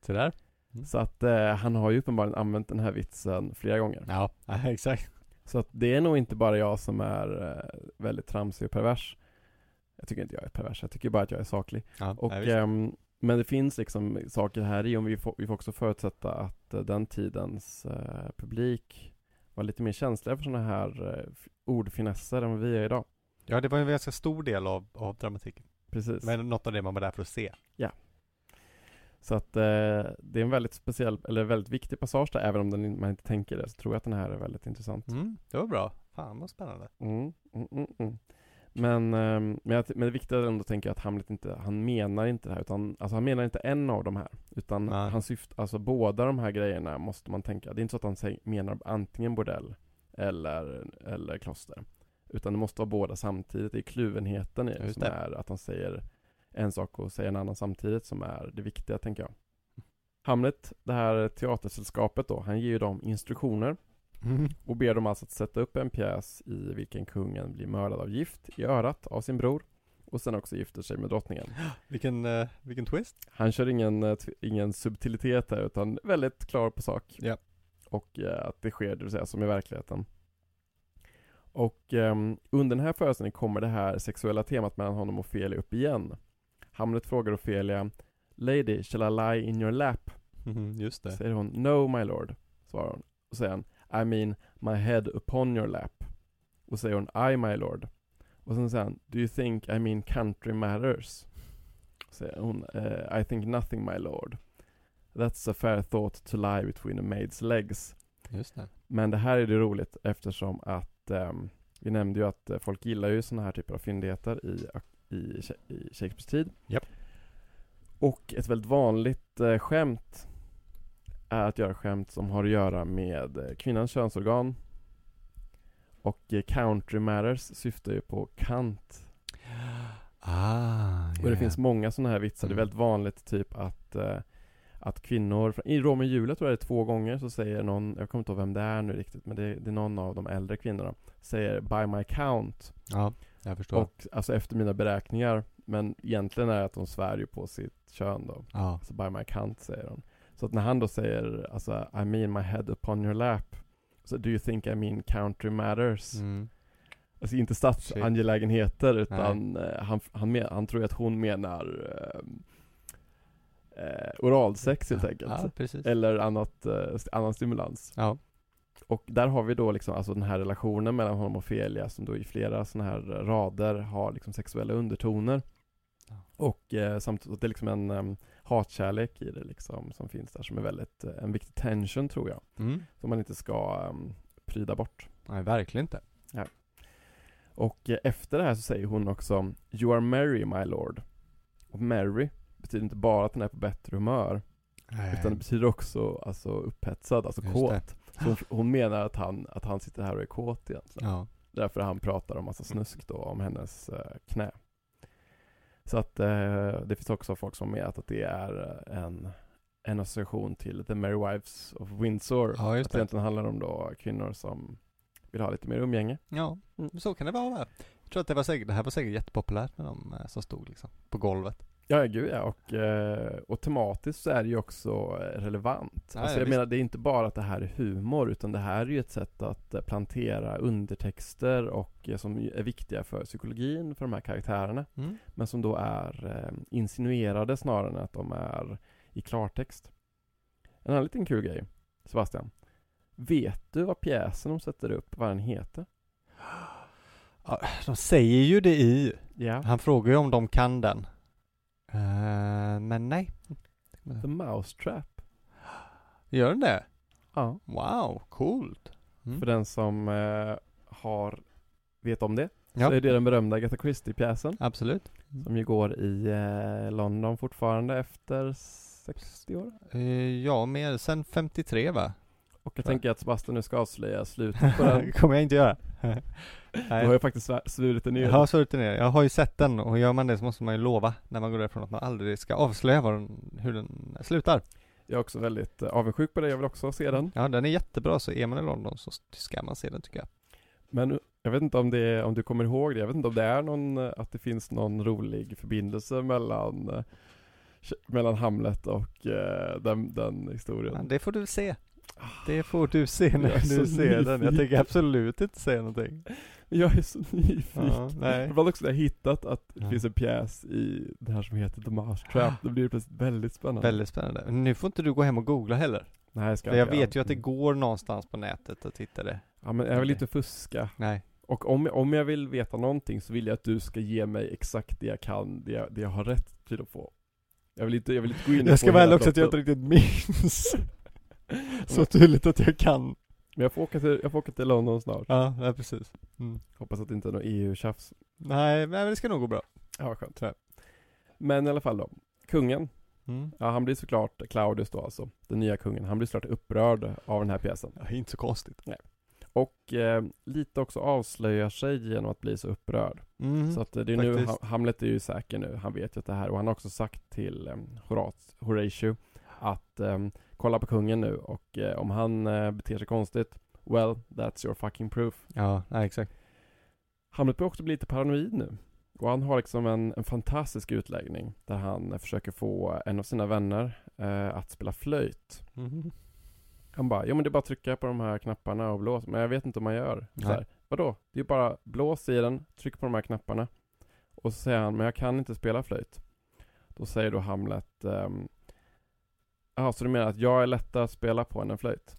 S1: Så där. Mm.
S2: Så att eh, han har ju uppenbarligen använt den här vitsen flera gånger.
S1: Ja, ja, exakt.
S2: Så att det är nog inte bara jag som är eh, väldigt tramsig och pervers. Jag tycker inte jag är pervers, jag tycker bara att jag är saklig.
S1: Ja,
S2: Och, ehm, men det finns liksom saker här i, om vi får, vi får också förutsätta att eh, den tidens eh, publik var lite mer känsliga för sådana här eh, ordfinesser än vad vi är idag.
S1: ja, det var en ganska stor del av, av dramatiken.
S2: Precis.
S1: Men något av det man var där för att se.
S2: Så att eh, det är en väldigt speciell, eller väldigt viktig passage där, även om den, man inte tänker det, så tror jag att den här är väldigt intressant.
S1: Mm, det var bra. Fan vad spännande.
S2: Mm, mm, mm, mm. Men, ehm, men, jag, men det viktiga är ändå tänker jag att Hamlet inte, han menar inte det här utan, alltså han menar inte en av de här utan
S1: Nej.
S2: han syftar, alltså båda de här grejerna måste man tänka, det är inte så att han menar antingen bordell eller, eller kloster utan det måste vara båda samtidigt, det är kluvenheten i det som är att han säger en sak och säger en annan samtidigt som är det viktiga tänker jag Hamlet, det här teatersällskapet då, han ger ju dem instruktioner
S1: Mm.
S2: och ber dem alltså att sätta upp en pjäs i vilken kungen blir mördad av gift i örat av sin bror och sen också gifter sig med drottningen.
S1: Vilken, eh, vilken twist.
S2: Han kör ingen, eh, ingen subtilitet här utan väldigt klar på sak.
S1: Ja.
S2: Och eh, att det sker, det vill säga som i verkligheten. Och ehm, under den här föreställningen kommer det här sexuella temat mellan honom och Ophelia upp igen. Hamlet frågar Ophelia Lady, shall I lie in your lap?
S1: Mhm, just det.
S2: Säger hon No my lord, svarar hon. Och säger han I mean my head upon your lap. Och säger hon I my lord. Och sen säger han Do you think I mean country matters? Säger hon eh, I think nothing my lord. That's a fair thought to lie between a maid's legs.
S1: Just det.
S2: Men det här är det roligt eftersom att ehm, vi nämnde ju att eh, folk gillar ju sådana här typer av fyndigheter i, i, i Shakespeares tid.
S1: Japp.
S2: Och ett väldigt vanligt eh, skämt är att göra skämt som har att göra med eh, kvinnans könsorgan. Och eh, country matters syftar ju på kant.
S1: Ah,
S2: Och det finns många sådana här vitsar. Det är
S1: Mm.
S2: väldigt vanligt typ att eh, att kvinnor, i Romeo och Julia tror jag det är två gånger så säger någon, jag kommer inte ihåg vem det är nu riktigt, men det, det är någon av de äldre kvinnorna, säger 'by my count'
S1: Ja, jag förstår.
S2: och alltså efter mina beräkningar, men egentligen är det att de svär ju på sitt kön då.
S1: ja.
S2: Alltså 'by my count' säger de. Så att när han då säger, alltså 'I mean my head upon your lap' så 'Do you think I mean country matters?'
S1: Mm.
S2: Alltså inte statsangelägenheter utan eh, han, han, men, han tror att hon menar eh, eh, oralsex helt enkelt.
S1: Ja.
S2: Eller annat, eh, annan stimulans.
S1: Ja.
S2: Och där har vi då liksom alltså den här relationen mellan honom och Ophelia som då i flera sådana här rader har liksom sexuella undertoner.
S1: Ja.
S2: Och eh, samtidigt, det är liksom en um, hatkärlek i det liksom som finns där som är väldigt, eh, en viktig tension tror jag.
S1: Mm.
S2: Som man inte ska um, pryda bort.
S1: Nej, verkligen inte.
S2: Och eh, efter det här så säger hon också You are merry my lord. Och merry betyder inte bara att den är på bättre humör. Utan det betyder också alltså upphetsad, alltså
S1: Just
S2: kåt. Så hon, hon menar att han, att han sitter här och är kåt egentligen.
S1: Ja.
S2: Därför han pratar om massa snusk då om hennes eh, knä. Så att eh, det finns också folk som menar att det är eh, en, en association till The Merry Wives of Windsor.
S1: Ja, just
S2: att det egentligen handlar om då kvinnor som vill ha lite mer umgänge.
S1: Ja,
S2: Mm.
S1: så kan det vara. va? Jag tror att det var säkert, det här var säkert jättepopulärt med de eh, som stod liksom på golvet.
S2: Ja, gud ja. Och, eh, och tematiskt så är det ju också eh, relevant.
S1: Ja,
S2: alltså
S1: ja,
S2: jag
S1: visst.
S2: menar, det är inte bara att det här är humor, utan det här är ju ett sätt att eh, plantera undertexter och som är viktiga för psykologin för de här karaktärerna.
S1: Mm.
S2: Men som då är insinuerade snarare än att de är i klartext. En annan liten kul grej, Sebastian. Vet du vad pjäsen de sätter upp, vad den heter?
S1: Ja, de säger ju det i.
S2: Ja.
S1: Han frågar ju om de kan den. Eh, men nej.
S2: The Mousetrap.
S1: Gör den det?
S2: Ja.
S1: Wow, coolt. Mm.
S2: För den som eh, har, vet om det,
S1: Ja,
S2: så är det den berömda Agatha Christie-pjäsen.
S1: absolut.
S2: Som ju går i eh, London fortfarande efter 60 år.
S1: Eh, ja, mer sen 53 va?
S2: Och jag
S1: Ja.
S2: tänker att Sebastian nu ska avslöja slutet på den.
S1: kommer jag inte göra.
S2: Du har ju faktiskt svurit den ner.
S1: Jag har svurit ner. Jag har ju sett den och gör man det så måste man ju lova när man går därifrån att man aldrig ska avslöja den, hur den slutar.
S2: Jag är också väldigt eh, avundsjuk på det, jag vill också se den.
S1: Ja, den är jättebra så är man i London så ska man se den tycker jag.
S2: Men jag vet inte om, det är, om du kommer ihåg det, jag vet inte om det är någon, eh, att det finns någon rolig förbindelse mellan eh, mellan Hamlet och eh, den, den historien.
S1: Men det får du se. Det får du se när
S2: Jag är
S1: du ser den. Jag
S2: nyfiken.
S1: tänker absolut inte säga någonting.
S2: Jag är så nyfiken.
S1: Ja, nej.
S2: Jag har också där hittat att det
S1: Ja.
S2: finns en pjäs i det här som heter The Mousetrap. Det blir plötsligt väldigt spännande.
S1: Väldigt spännande. Nu får inte du gå hem och googla heller.
S2: Nej, jag ska
S1: För jag vet ju att det går någonstans på nätet att hitta det.
S2: Ja men jag vill inte fuska.
S1: Nej.
S2: Och om, om jag vill veta någonting så vill jag att du ska ge mig exakt det jag kan, det jag, det jag har rätt till att få. Jag vill inte, jag vill inte gå in
S1: Jag ska ärlig också att jag inte riktigt minns. Så tydligt att jag kan.
S2: Men jag får åka till, jag får åka till London snart.
S1: Ja, nej precis. Mm.
S2: Hoppas att det inte är något EU-tjafs.
S1: Nej, men det ska nog gå bra.
S2: Ja, vad skönt. Men i alla fall då. Kungen,
S1: Mm.
S2: ja han blir såklart, Claudius då alltså, den nya kungen, han blir såklart upprörd av den här pjäsen.
S1: Ja, inte så konstigt.
S2: Och eh, lite också avslöjar sig genom att bli så upprörd.
S1: Mm.
S2: Så att eh, det är nu,
S1: Faktiskt.
S2: Ha- Hamlet är ju säker nu, han vet ju att det här, och han har också sagt till eh, Horat, Horatio att eh, kolla på kungen nu och eh, om han eh, beter sig konstigt, well, that's your fucking proof.
S1: Ja, nej exakt.
S2: Hamlet börjar också bli lite paranoid nu. Och han har liksom en, en fantastisk utläggning där han försöker få en av sina vänner eh, att spela flöjt.
S1: Mm.
S2: Han bara, ja men det är bara att trycka på de här knapparna och blåsa, men jag vet inte om man gör. Så här, Vadå? Det är bara blås i den, tryck på de här knapparna. Och så säger han, men jag kan inte spela flöjt. Då säger då Hamlet, ehm, ja så du menar att jag är lättare att spela på än en flöjt?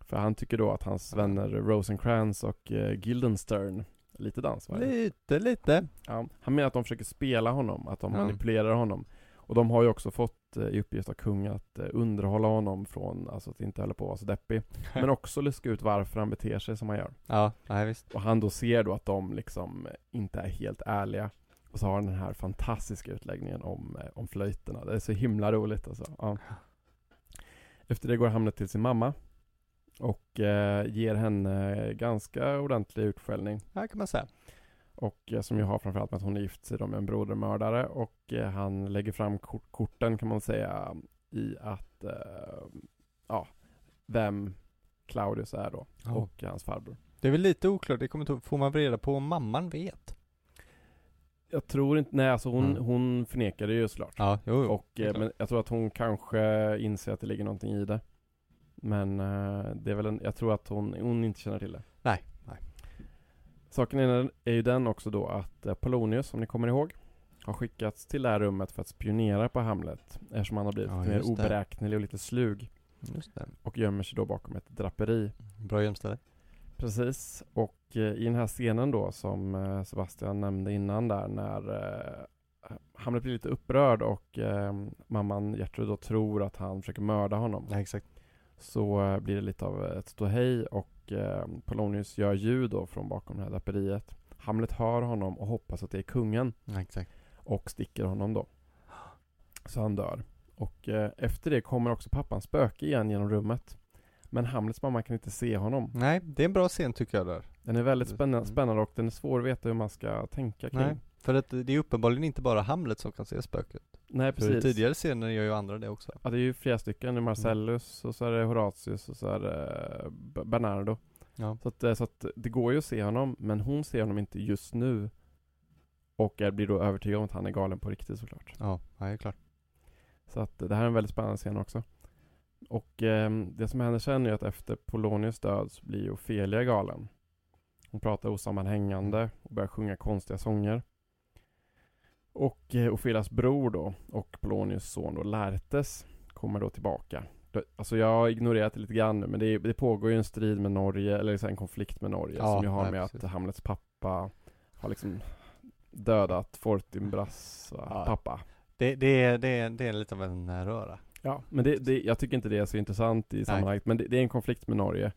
S2: För han tycker då att hans
S1: Ja.
S2: vänner Rosencrantz och eh, Guildenstern, lite dans va?
S1: Lite, lite.
S2: Ja, han menar att de försöker spela honom, att de
S1: Ja.
S2: manipulerar honom. Och de har ju också fått eh, i uppgift av kungen att eh, underhålla honom från, alltså att inte hålla på att vara så deppig. Men också luska ut varför han beter sig som han gör.
S1: Ja, nej visst.
S2: Och han då ser då att de liksom inte är helt ärliga. Och så har han den här fantastiska utläggningen om, eh, om flöjterna. Det är så himla roligt alltså. Ja. Efter det går Hamlet till sin mamma. Och eh, ger henne ganska ordentlig utskällning.
S1: Ja, kan man säga.
S2: Och eh, som ju har framförallt med att hon är gift sig med en brodermördare och eh, han lägger fram kort, korten kan man säga i att, eh, ja, vem Claudius är då
S1: Ja.
S2: och hans farbror.
S1: Det är väl lite oklart, det kommer inte, får man reda på om mamman vet?
S2: Jag tror inte, nej alltså hon,
S1: Mm.
S2: hon förnekar det ju såklart.
S1: Ja, jo, jo.
S2: och, eh, men jag tror att hon kanske inser att det ligger någonting i det. Men eh, det är väl en, jag tror att hon, hon inte känner till det.
S1: Nej, nej.
S2: Saken är, är ju den också då att eh, Polonius, om ni kommer ihåg, har skickats till det här rummet för att spionera på Hamlet. Eftersom han har blivit
S1: Ja,
S2: mer oberäknelig och lite slug. Och gömmer sig då bakom ett draperi.
S1: Bra gömställe.
S2: Precis. Och i den här scenen då som eh, Sebastian nämnde innan där när eh, Hamlet blir lite upprörd och eh, mamman Gertrud då tror att han försöker mörda honom.
S1: Nej, exakt.
S2: Så eh, blir det lite av ett ståhej och eh, Polonius gör ljud då från bakom det här draperiet. Hamlet hör honom och hoppas att det är kungen
S1: Nej, exakt.
S2: och sticker honom då. Så han dör. Och eh, efter det kommer också pappans spöke igen genom rummet. Men Hamlets mamma kan inte se honom.
S1: Nej, det är en bra scen tycker jag där.
S2: Den är väldigt
S1: Mm.
S2: spännande, spännande och den är svår att veta hur man ska tänka kring.
S1: Nej, för att det är uppenbarligen inte bara Hamlet som kan se spöket.
S2: Nej
S1: För
S2: precis.
S1: tidigare scener gör ju andra det också.
S2: Ja, det är ju flera stycken. Det är Marcellus och så är det Horatius och så är det eh, Bernardo.
S1: Ja.
S2: Så att, eh, så att det går ju att se honom, men hon ser honom inte just nu. Och eh, blir då övertygad om att han är galen på riktigt såklart.
S1: Ja, ja det är klart.
S2: Så att eh, det här är en väldigt spännande scen också. Och eh, det som händer sen är att efter Polonius död så blir Ofelia galen. Hon pratar osammanhängande och börjar sjunga konstiga sånger. Och eh, Ofelias bror då och Polonius son då Laertes kommer då tillbaka. Alltså jag har ignorerat det lite grann nu men det, det pågår ju en strid med Norge, eller här en konflikt med Norge
S1: Ja,
S2: som ju har
S1: nej,
S2: med
S1: precis.
S2: att Hamlets pappa har liksom dödat Fortinbras
S1: Ja.
S2: pappa.
S1: Det, det, är, det, är, det är lite av en eh, röra.
S2: Ja, men det, det, jag tycker inte det är så intressant i sammanhanget, men det, det är en konflikt med Norge.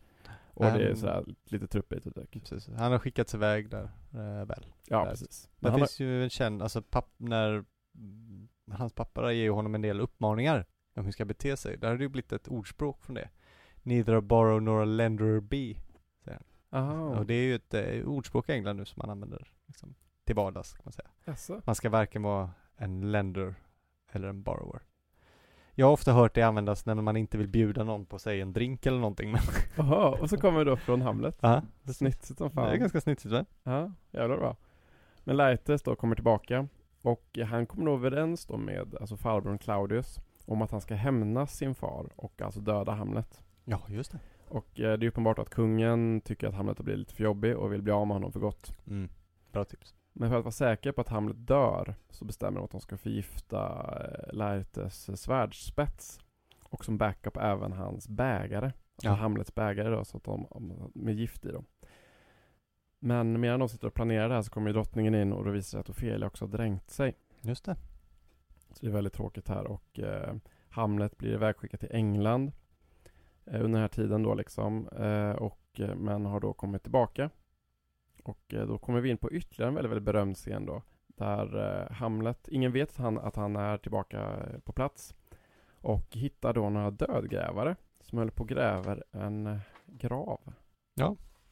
S2: Och det är
S1: Um,
S2: sådär lite truppigt och.
S1: Precis. Han har skickats iväg där, eh, väl.
S2: Ja,
S1: där.
S2: precis.
S1: Det
S2: Men han har,
S1: finns ju en känd, alltså papp, när hans pappa ger ju honom en del uppmaningar om hur han ska bete sig. Där har det ju blivit ett ordspråk från det. Neither a borrow nor a lender be.
S2: aha,
S1: Och det är ju ett eh, ordspråk i England nu som man använder liksom, till vardags kan man säga.
S2: jaså?
S1: Man ska varken vara en lender eller en borrower. Jag har ofta hört det användas när man inte vill bjuda någon på sig en drink eller någonting
S2: Jaha, och så kommer vi då från Hamlet.
S1: ja,
S2: Snitsigt som
S1: det
S2: fan.
S1: är ganska snitsigt va?
S2: Ja, jävlar bra. Men Laertes då kommer tillbaka och han kommer då överens då med alltså farbrorn Claudius om att han ska hämnas sin far och alltså döda Hamlet.
S1: Ja, just det.
S2: Och eh, det är uppenbart att kungen tycker att Hamlet har blivit lite för jobbig och vill bli av med honom för gott.
S1: Mm. Bra tips.
S2: Men för att vara säker på att Hamlet dör så bestämmer de att de ska förgifta eh, Laertes svärdspets. Och som backup även hans bägare. Alltså
S1: Ja.
S2: Hamlets bägare då, så att de, med gift i dem. Men medan de sitter och planerar det här så kommer ju drottningen in och då visar det sig att Ofelia också har dränkt sig.
S1: Just det.
S2: Så det är väldigt tråkigt här och eh, Hamlet blir ivägskickad till England eh, under den här tiden då liksom. Eh, och, eh, men har då kommit tillbaka. Och eh, då kommer vi in på ytterligare en väldigt, väldigt berömd scen då. Där eh, Hamlet, ingen vet att han, att han är tillbaka eh, på plats. Och hittar då några dödgrävare som håller på och gräver en grav.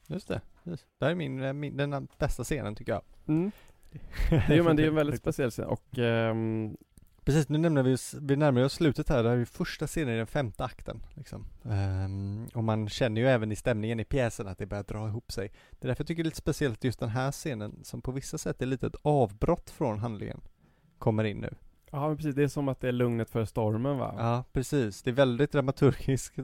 S1: Just det. Just. Det här är min, min, den bästa scenen tycker jag.
S2: Mm. Är, men det är en väldigt speciell scen och ehm,
S1: Precis, nu nämner vi, oss- vi närmar oss slutet här. Det här är ju första scenen i den femte akten. Liksom. Um, och man känner ju även i stämningen i pjäsen att det börjar dra ihop sig. Det är därför jag tycker det är lite speciellt just den här scenen, som på vissa sätt är lite ett avbrott från handlingen, kommer in nu
S2: ja men precis, det är som att det är lugnet för stormen va?
S1: Ja, precis. Det är väldigt dramaturgiskt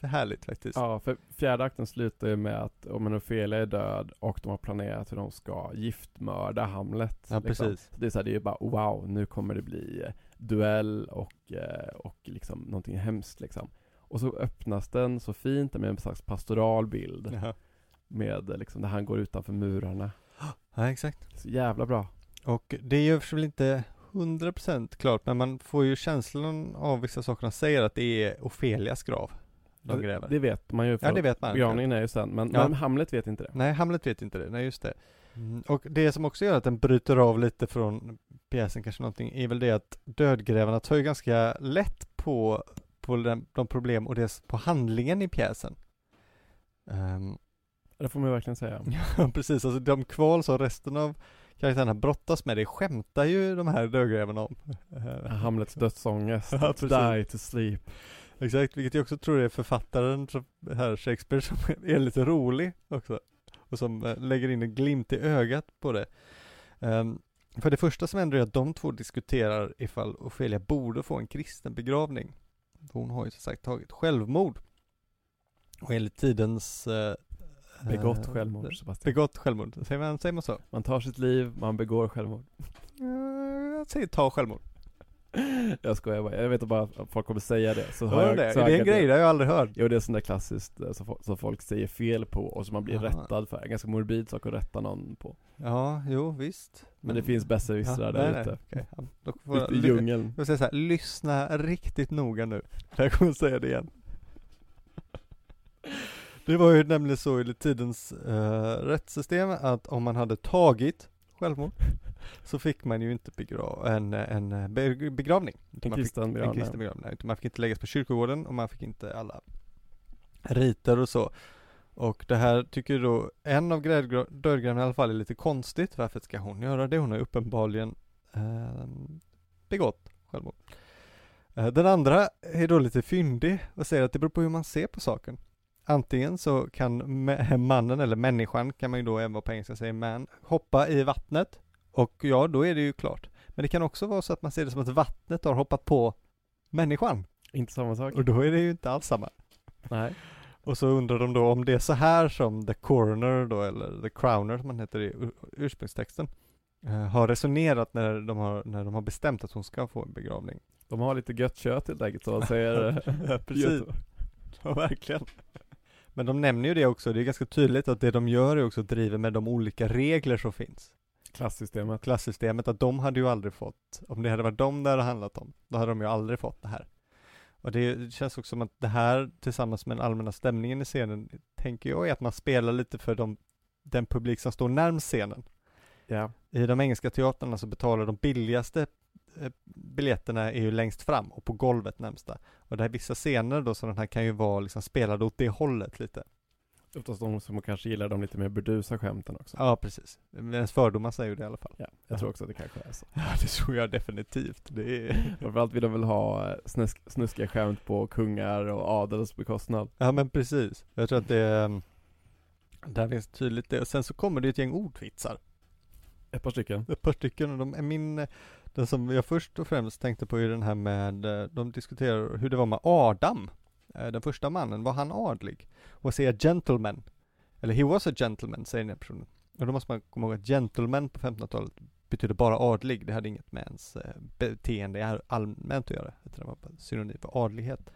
S1: härligt faktiskt.
S2: Ja, för fjärde akten slutar ju med att om en Ofelia är död och de har planerat hur de ska giftmörda Hamlet.
S1: Ja,
S2: liksom.
S1: precis.
S2: Så det är så här, det är ju bara wow, nu kommer det bli eh, duell och, eh, och liksom någonting hemskt liksom. Och så öppnas den så fint med en slags pastoral bild
S1: Ja.
S2: med eh, liksom där han går utanför murarna.
S1: ja, exakt.
S2: Så jävla bra.
S1: Och det är ju väl inte 100% klart, men man får ju känslan av vissa saker han säger att det är Ofelias grav de gräver.
S2: Det vet man ju. för
S1: ja, det vet man.
S2: Begravningen är ju sen, men,
S1: Ja.
S2: men Hamlet vet inte det.
S1: Nej, Hamlet vet inte det. Nej, just det. Mm. Och det som också gör att den bryter av lite från pjäsen kanske någonting, är väl det att dödgrävarna tar ju ganska lätt på, på den, de problem och det på handlingen i pjäsen. Ehm,
S2: Det får man ju verkligen säga.
S1: Ja, precis. Alltså de kval som resten av karaktärerna brottas med, det skämtar ju de här dödgrävarna om.
S2: Hamlets dödsångest.
S1: Ja.
S2: Die to sleep.
S1: Exakt, vilket jag också tror är författaren, här Shakespeare, som är lite rolig också. Och som eh, lägger in en glimt i ögat på det. Ehm, för det första som händer är att de två diskuterar ifall Ofelia borde få en kristen begravning. Hon har ju som sagt tagit självmord. Och enligt tidens... eh,
S2: Begått
S1: eh,
S2: självmord, Sebastian.
S1: Begått självmord, säger man, säger man så?
S2: Man tar sitt liv, man begår självmord.
S1: Eh, Jag säger ta självmord.
S2: Jag skojar bara, jag vet bara att folk kommer säga det. Så jag,
S1: det?
S2: så
S1: Är det en grej? Det har jag aldrig hört.
S2: Jo det är sånt där klassiskt eh, som, fo- som folk säger fel på och som man blir
S1: Aha.
S2: rättad för. En ganska morbid sak att rätta någon på.
S1: Ja, jo visst.
S2: Men det finns besserwissrar
S1: nej,
S2: där
S1: nej,
S2: ute.
S1: Ja, får jag-
S2: Ute i djungeln.
S1: Jag säger så här, lyssna riktigt noga nu. Jag kommer säga det igen. Det var ju nämligen så i tidens uh, rättssystem att om man hade tagit självmord så fick man ju inte begra- en, en eh, be- begravning.
S2: En
S1: Man fick-
S2: kristen
S1: En
S2: begravning.
S1: kristen begravning. Nej, utan Man fick inte läggas på kyrkogården och man fick inte alla riter och så. Och det här tycker då en av dödgrävarna i alla fall är lite konstigt. Varför ska hon göra det? Hon har uppenbarligen eh, begått självmord. Eh, Den andra är då lite fyndig och säger att det beror på hur man ser på saken. Antingen så kan ma- mannen eller människan kan man ju då även vara på engelska säger man hoppa i vattnet och ja, då är det ju klart. Men det kan också vara så att man ser det som att vattnet har hoppat på människan
S2: Inte samma sak.
S1: och då är det ju inte alls samma.
S2: Nej.
S1: Och så undrar de då om det är så här som The Coroner då, eller The Crowner som han heter i ur- ursprungstexten, eh, har resonerat när de har, när de har bestämt att hon ska få en begravning.
S2: De har lite gött kött helt enkelt, så säger.
S1: Ja, precis. Ja, verkligen. Men de nämner ju det också, det är ganska tydligt att det de gör är också att driva med de olika regler som finns.
S2: Klassystemet.
S1: Klassystemet, att de hade ju aldrig fått, om det hade varit dem det hade handlat om, då hade de ju aldrig fått det här. Och det, känns också som att det här tillsammans med den allmänna stämningen i scenen, tänker jag är att man spelar lite för de, den publik som står närmst scenen.
S2: Ja.
S1: I de engelska teatrarna så betalar de billigaste biljetterna är ju längst fram och på golvet närmsta. Och det här vissa scener då, så den här kan ju vara liksom spelade åt det hållet lite.
S2: Oftast de som kanske gillar de lite mer burdusa skämten också.
S1: Ja, precis. Men ens fördomar säger ju det i alla fall.
S2: Ja, jag tror också att det kanske är så.
S1: Ja, det tror jag definitivt. Det är...
S2: Framförallt vill de väl ha eh, snusk, snuskiga skämt på kungar och adels bekostnad.
S1: Ja, men precis. Jag tror att det är... Där finns tydligt det. Och sen så kommer det ett gäng ordvitsar.
S2: Ett par stycken.
S1: Ett par stycken. Och de, min, den som jag först och främst tänkte på är den här med, eh, de diskuterar hur det var med Adam. Eh, den första mannen, var han adlig? Och säger gentleman. Eller he was a gentleman, säger den här personen. Och då måste man komma ihåg att gentleman på 1500-talet betyder bara adlig. Det hade inget med ens eh, beteende allmänt att göra. Utan det var bara synonym för adlighet.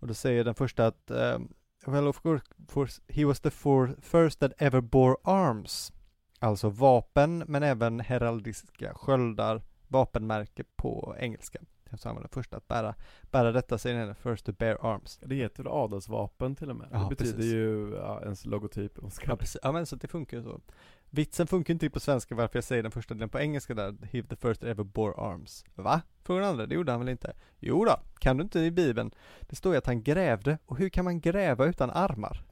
S1: Och då säger den första att um, Well of course, he was the first that ever bore arms. Alltså vapen, men även heraldiska sköldar, vapenmärke på engelska. Så han var den första att bära, bära detta, säger den first to bear arms.
S2: Det heter adelsvapen till och med. Ja, det betyder precis. ju ja, ens logotyp.
S1: Ja, precis. Ja, men så det funkar ju så. Vitsen funkar inte på svenska varför jag säger den första delen på engelska där, he the first ever bore arms. Va? Frågar andra, det gjorde han väl inte? Jo då, kan du inte i bibeln? Det står ju att han grävde, och hur kan man gräva utan armar?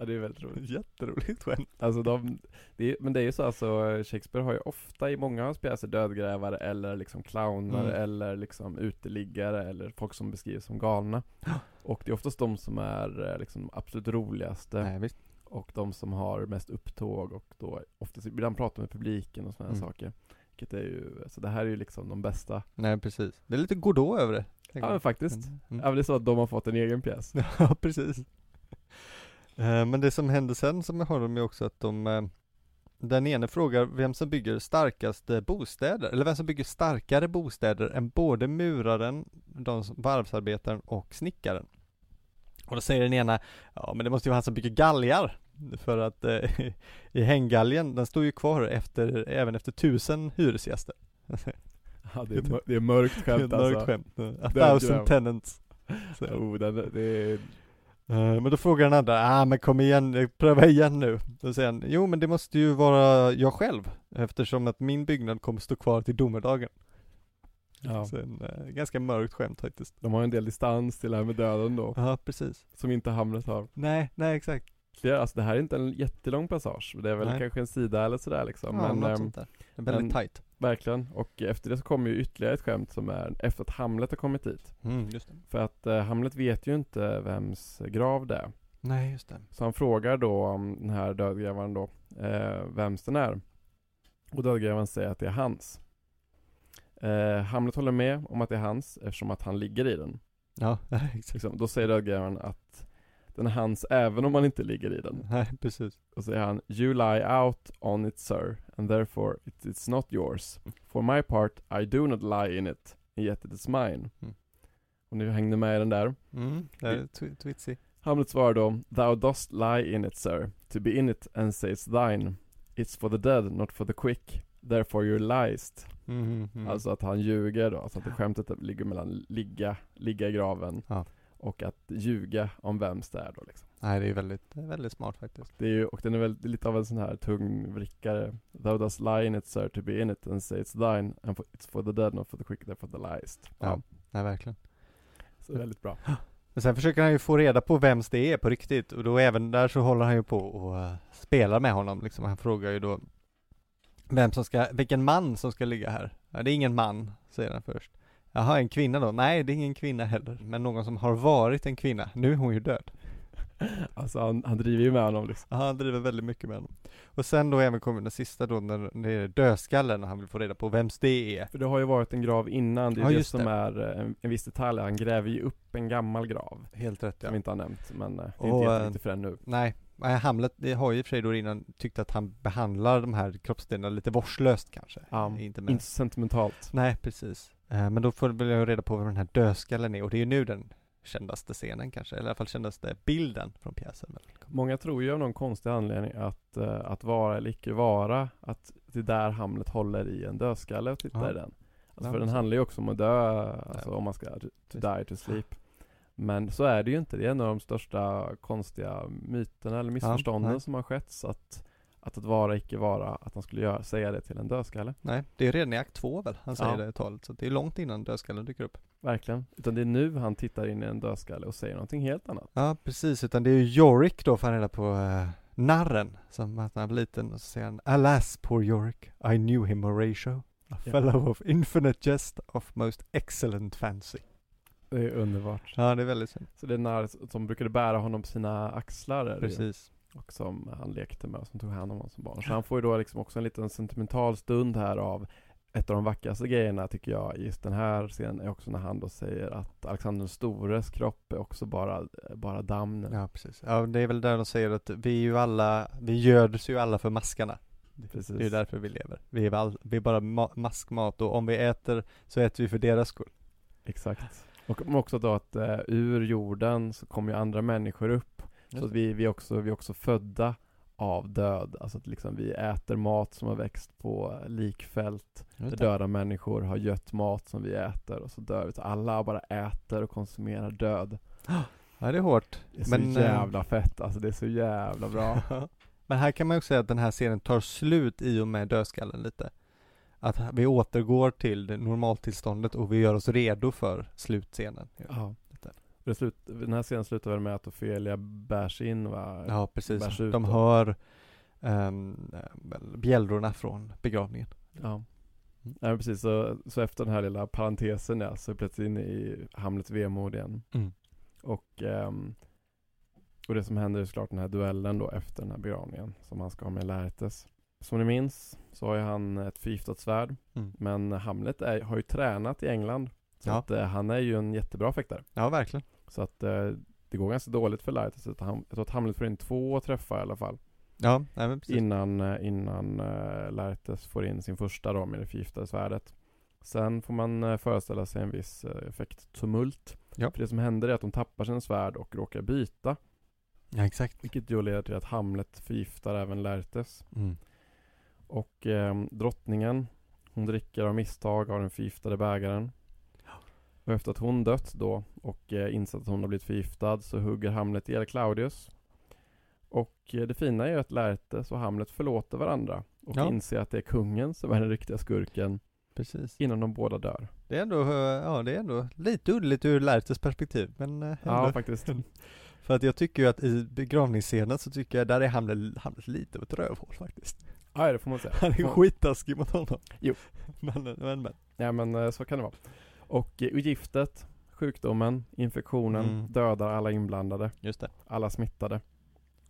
S2: Ja det är väldigt roligt.
S1: Jätteroligt skämt.
S2: Alltså de, det är, men det är ju så alltså, Shakespeare har ju ofta i många av hans pjäser dödgrävare eller liksom clowner mm. eller liksom uteliggare eller folk som beskrivs som galna. Och det är oftast de som är eh, liksom absolut roligaste.
S1: Nej, visst
S2: och de som har mest upptåg och då oftast ibland pratar med publiken och sådana mm. saker. Vilket är ju, alltså det här är ju liksom de bästa.
S1: Nej precis. Det är lite Godot över det.
S2: Ja men faktiskt. Mm. Ja men det är så att de har fått en egen pjäs.
S1: ja precis. Eh, men det som händer sen som jag har dem är också att de eh, den ene frågar vem som bygger starkaste bostäder, eller vem som bygger starkare bostäder än både muraren, de varvsarbetaren och snickaren. Och då säger den ena, ja men det måste ju vara han som bygger galgar. För att eh, i hänggalgen, den står ju kvar efter, även efter tusen hyresgäster.
S2: Ja det är, det är mörkt skämt
S1: alltså. Mörkt skämt. A thousand tenants.
S2: Så. Oh, den, det är...
S1: Uh, men då frågar den andra, ah men kom igen, pröva igen nu. Då säger han, jo men det måste ju vara jag själv, eftersom att min byggnad kommer stå kvar till domedagen. Ja. Så en, äh, ganska mörkt skämt faktiskt.
S2: De har en del distans till det här med döden då.
S1: Ja, precis.
S2: Som inte Hamlet har.
S1: Nej, nej exakt.
S2: Det, alltså det här är inte en jättelång passage, det är väl nej. kanske en sida eller sådär liksom.
S1: Ja, men, något äm, sånt där. En väldigt men, tight.
S2: Verkligen, och efter det så kommer ju ytterligare ett skämt som är efter att Hamlet har kommit dit.
S1: Mm.
S2: För att äh, Hamlet vet ju inte vems grav det är.
S1: Nej, just det.
S2: Så han frågar då om den här dödgrävaren då, äh, vems den är. Och dödgrävaren säger att det är hans. Eh, Hamlet håller med om att det är hans eftersom att han ligger i den.
S1: Ja, exakt. Liksom,
S2: då säger dödgrävaren att den är hans även om man inte ligger i den.
S1: Nej, precis.
S2: Och säger han You lie out on it sir, and therefore it is not yours. For my part I do not lie in it, yet it is mine. Mm. Och nu hängde med i den där.
S1: Mm, det är twitsy.
S2: Hamlet svarar då Thou dost lie in it sir, to be in it and say it's thine. It's for the dead, not for the quick. Therefore you're liest. Mm, mm. Alltså att han ljuger då, så att det skämtet ligger mellan ligga, ligga i graven ja. Och att ljuga om vems det är då liksom.
S1: Nej det är väldigt, väldigt smart faktiskt.
S2: Det är ju, och den är väl lite av en sån här tungvrickare. Thou dost lie in it sir to be in it and say it's thine and for, it's for the dead not for the quick therefore the liest.
S1: Ja, ja. Nej, verkligen.
S2: Så väldigt bra.
S1: Men sen försöker han ju få reda på vems det är på riktigt och då även där så håller han ju på och uh, spelar med honom liksom. Han frågar ju då vem som ska, vilken man som ska ligga här. Ja, det är ingen man, säger han först. Jaha, en kvinna då? Nej, det är ingen kvinna heller, men någon som har varit en kvinna. Nu är hon ju död.
S2: Alltså han, han driver ju med honom liksom.
S1: Ja, han driver väldigt mycket med honom. Och sen då även kommer den sista då, när det är dödskallen och han vill få reda på vems det är.
S2: För det har ju varit en grav innan, det är ja, det som det. är eh, en, en viss detalj, han gräver ju upp en gammal grav.
S1: Helt rätt ja.
S2: Som vi inte har nämnt, men eh, det är och, inte jätteviktigt för nu.
S1: Nej, Hamlet det har ju i och för sig då innan tyckt att han behandlar de här kroppsdelarna lite vårdslöst kanske.
S2: Ja, inte, med... inte sentimentalt.
S1: Nej, precis. Eh, men då får vi reda på vad den här dödskallen är och det är ju nu den kändaste scenen kanske, eller i alla fall kändaste bilden från pjäsen.
S2: Många tror ju av någon konstig anledning att, uh, att vara eller icke vara, att det är där Hamlet håller i en dödskalle och tittar ja. i den. Alltså för den handlar ju också om att dö, alltså om man ska to die to sleep. Men så är det ju inte. Det är en av de största konstiga myterna eller missförstånden ja, som har skett. Så att, att att vara icke vara, att han skulle göra, säga det till en dödskalle.
S1: Nej, det är redan i akt två väl han säger ja. det talet. Så det är långt innan dödskallen dyker upp.
S2: Verkligen. Utan det är nu han tittar in i en dödskalle och säger någonting helt annat.
S1: Ja, precis. Utan det är ju Yorick då, får han reda på, uh, narren, som att han var liten, och så säger han Alas, poor Yorick, I knew him Horatio. A fellow of infinite jest, of most excellent fancy.
S2: Det är underbart.
S1: Ja, det är väldigt fint.
S2: Så det är när som brukade bära honom på sina axlar.
S1: Precis.
S2: Och som han lekte med och som tog hand om honom som barn. Så han får ju då liksom också en liten sentimental stund här av ett av de vackraste grejerna tycker jag i just den här scenen är också när han då säger att Alexander den stores kropp är också bara, bara damm.
S1: Ja, precis. Ja, det är väl där de säger att vi är ju alla, vi göds ju alla för maskarna.
S2: Precis.
S1: Det är därför vi lever. Vi är, all, vi är bara ma maskmat och om vi äter så äter vi för deras skull.
S2: Exakt. Och också då att uh, ur jorden så kommer ju andra människor upp. Så att vi, vi, också, vi är också födda av död. Alltså att liksom vi äter mat som har växt på likfält. Där döda människor har gött mat som vi äter och så dör vi. Så alla bara äter och konsumerar död.
S1: Ja det är hårt.
S2: Det är så Men, eh, jävla fett alltså. Det är så jävla bra.
S1: Men här kan man ju säga att den här serien tar slut i och med dödskallen lite. Att vi återgår till det normaltillståndet och vi gör oss redo för slutscenen.
S2: Ja. Det slut, den här scenen slutar väl med att Ofelia bärs in va?
S1: Ja precis, de hör um, bjällrorna från begravningen.
S2: Ja. Mm. Ja precis, så, så efter den här lilla parentesen ja, så är plötsligt inne i Hamlets vemod igen. Mm. Och, um, och det som händer är såklart den här duellen då efter den här begravningen som han ska ha med Laertes. Som ni minns så har ju han ett förgiftat svärd. Mm. Men Hamlet är, har ju tränat i England så ja. att, eh, han är ju en jättebra fäktare.
S1: Ja, verkligen.
S2: Så att eh, det går ganska dåligt för Light. Så att han, jag tror att Hamlet får in två träffar i alla fall.
S1: Ja, nej.
S2: Innan, eh, innan uh, Laertes får in sin första då med det förgiftade svärdet. Sen får man uh, föreställa sig en viss uh, effekt tumult. Ja. För det som händer är att de tappar sin svärd och råkar byta.
S1: Ja, exakt.
S2: Vilket då leder till att Hamlet förgiftar även Laertes. Mm. Och eh, drottningen, hon dricker av misstag av den förgiftade bägaren. Och efter att hon dött då och eh, insett att hon har blivit förgiftad så hugger Hamlet ihjäl Claudius. Och eh, det fina är ju att Laertes och Hamlet förlåter varandra och ja. inser att det är kungen som är den riktiga skurken.
S1: Precis.
S2: Innan de båda dör.
S1: Det är ändå, eh, ja det är ändå lite uddigt ur Laertes perspektiv men
S2: ändå. Ja faktiskt.
S1: För att jag tycker ju att i begravningsscenen så tycker jag där är Hamlet, Hamlet lite av ett rövhål faktiskt.
S2: Ja det får man säga.
S1: Han är skittaskig mot honom.
S2: Jo.
S1: men, men, men.
S2: Ja men så kan det vara. Och giftet, sjukdomen, infektionen mm. dödar alla inblandade.
S1: Just det.
S2: Alla smittade.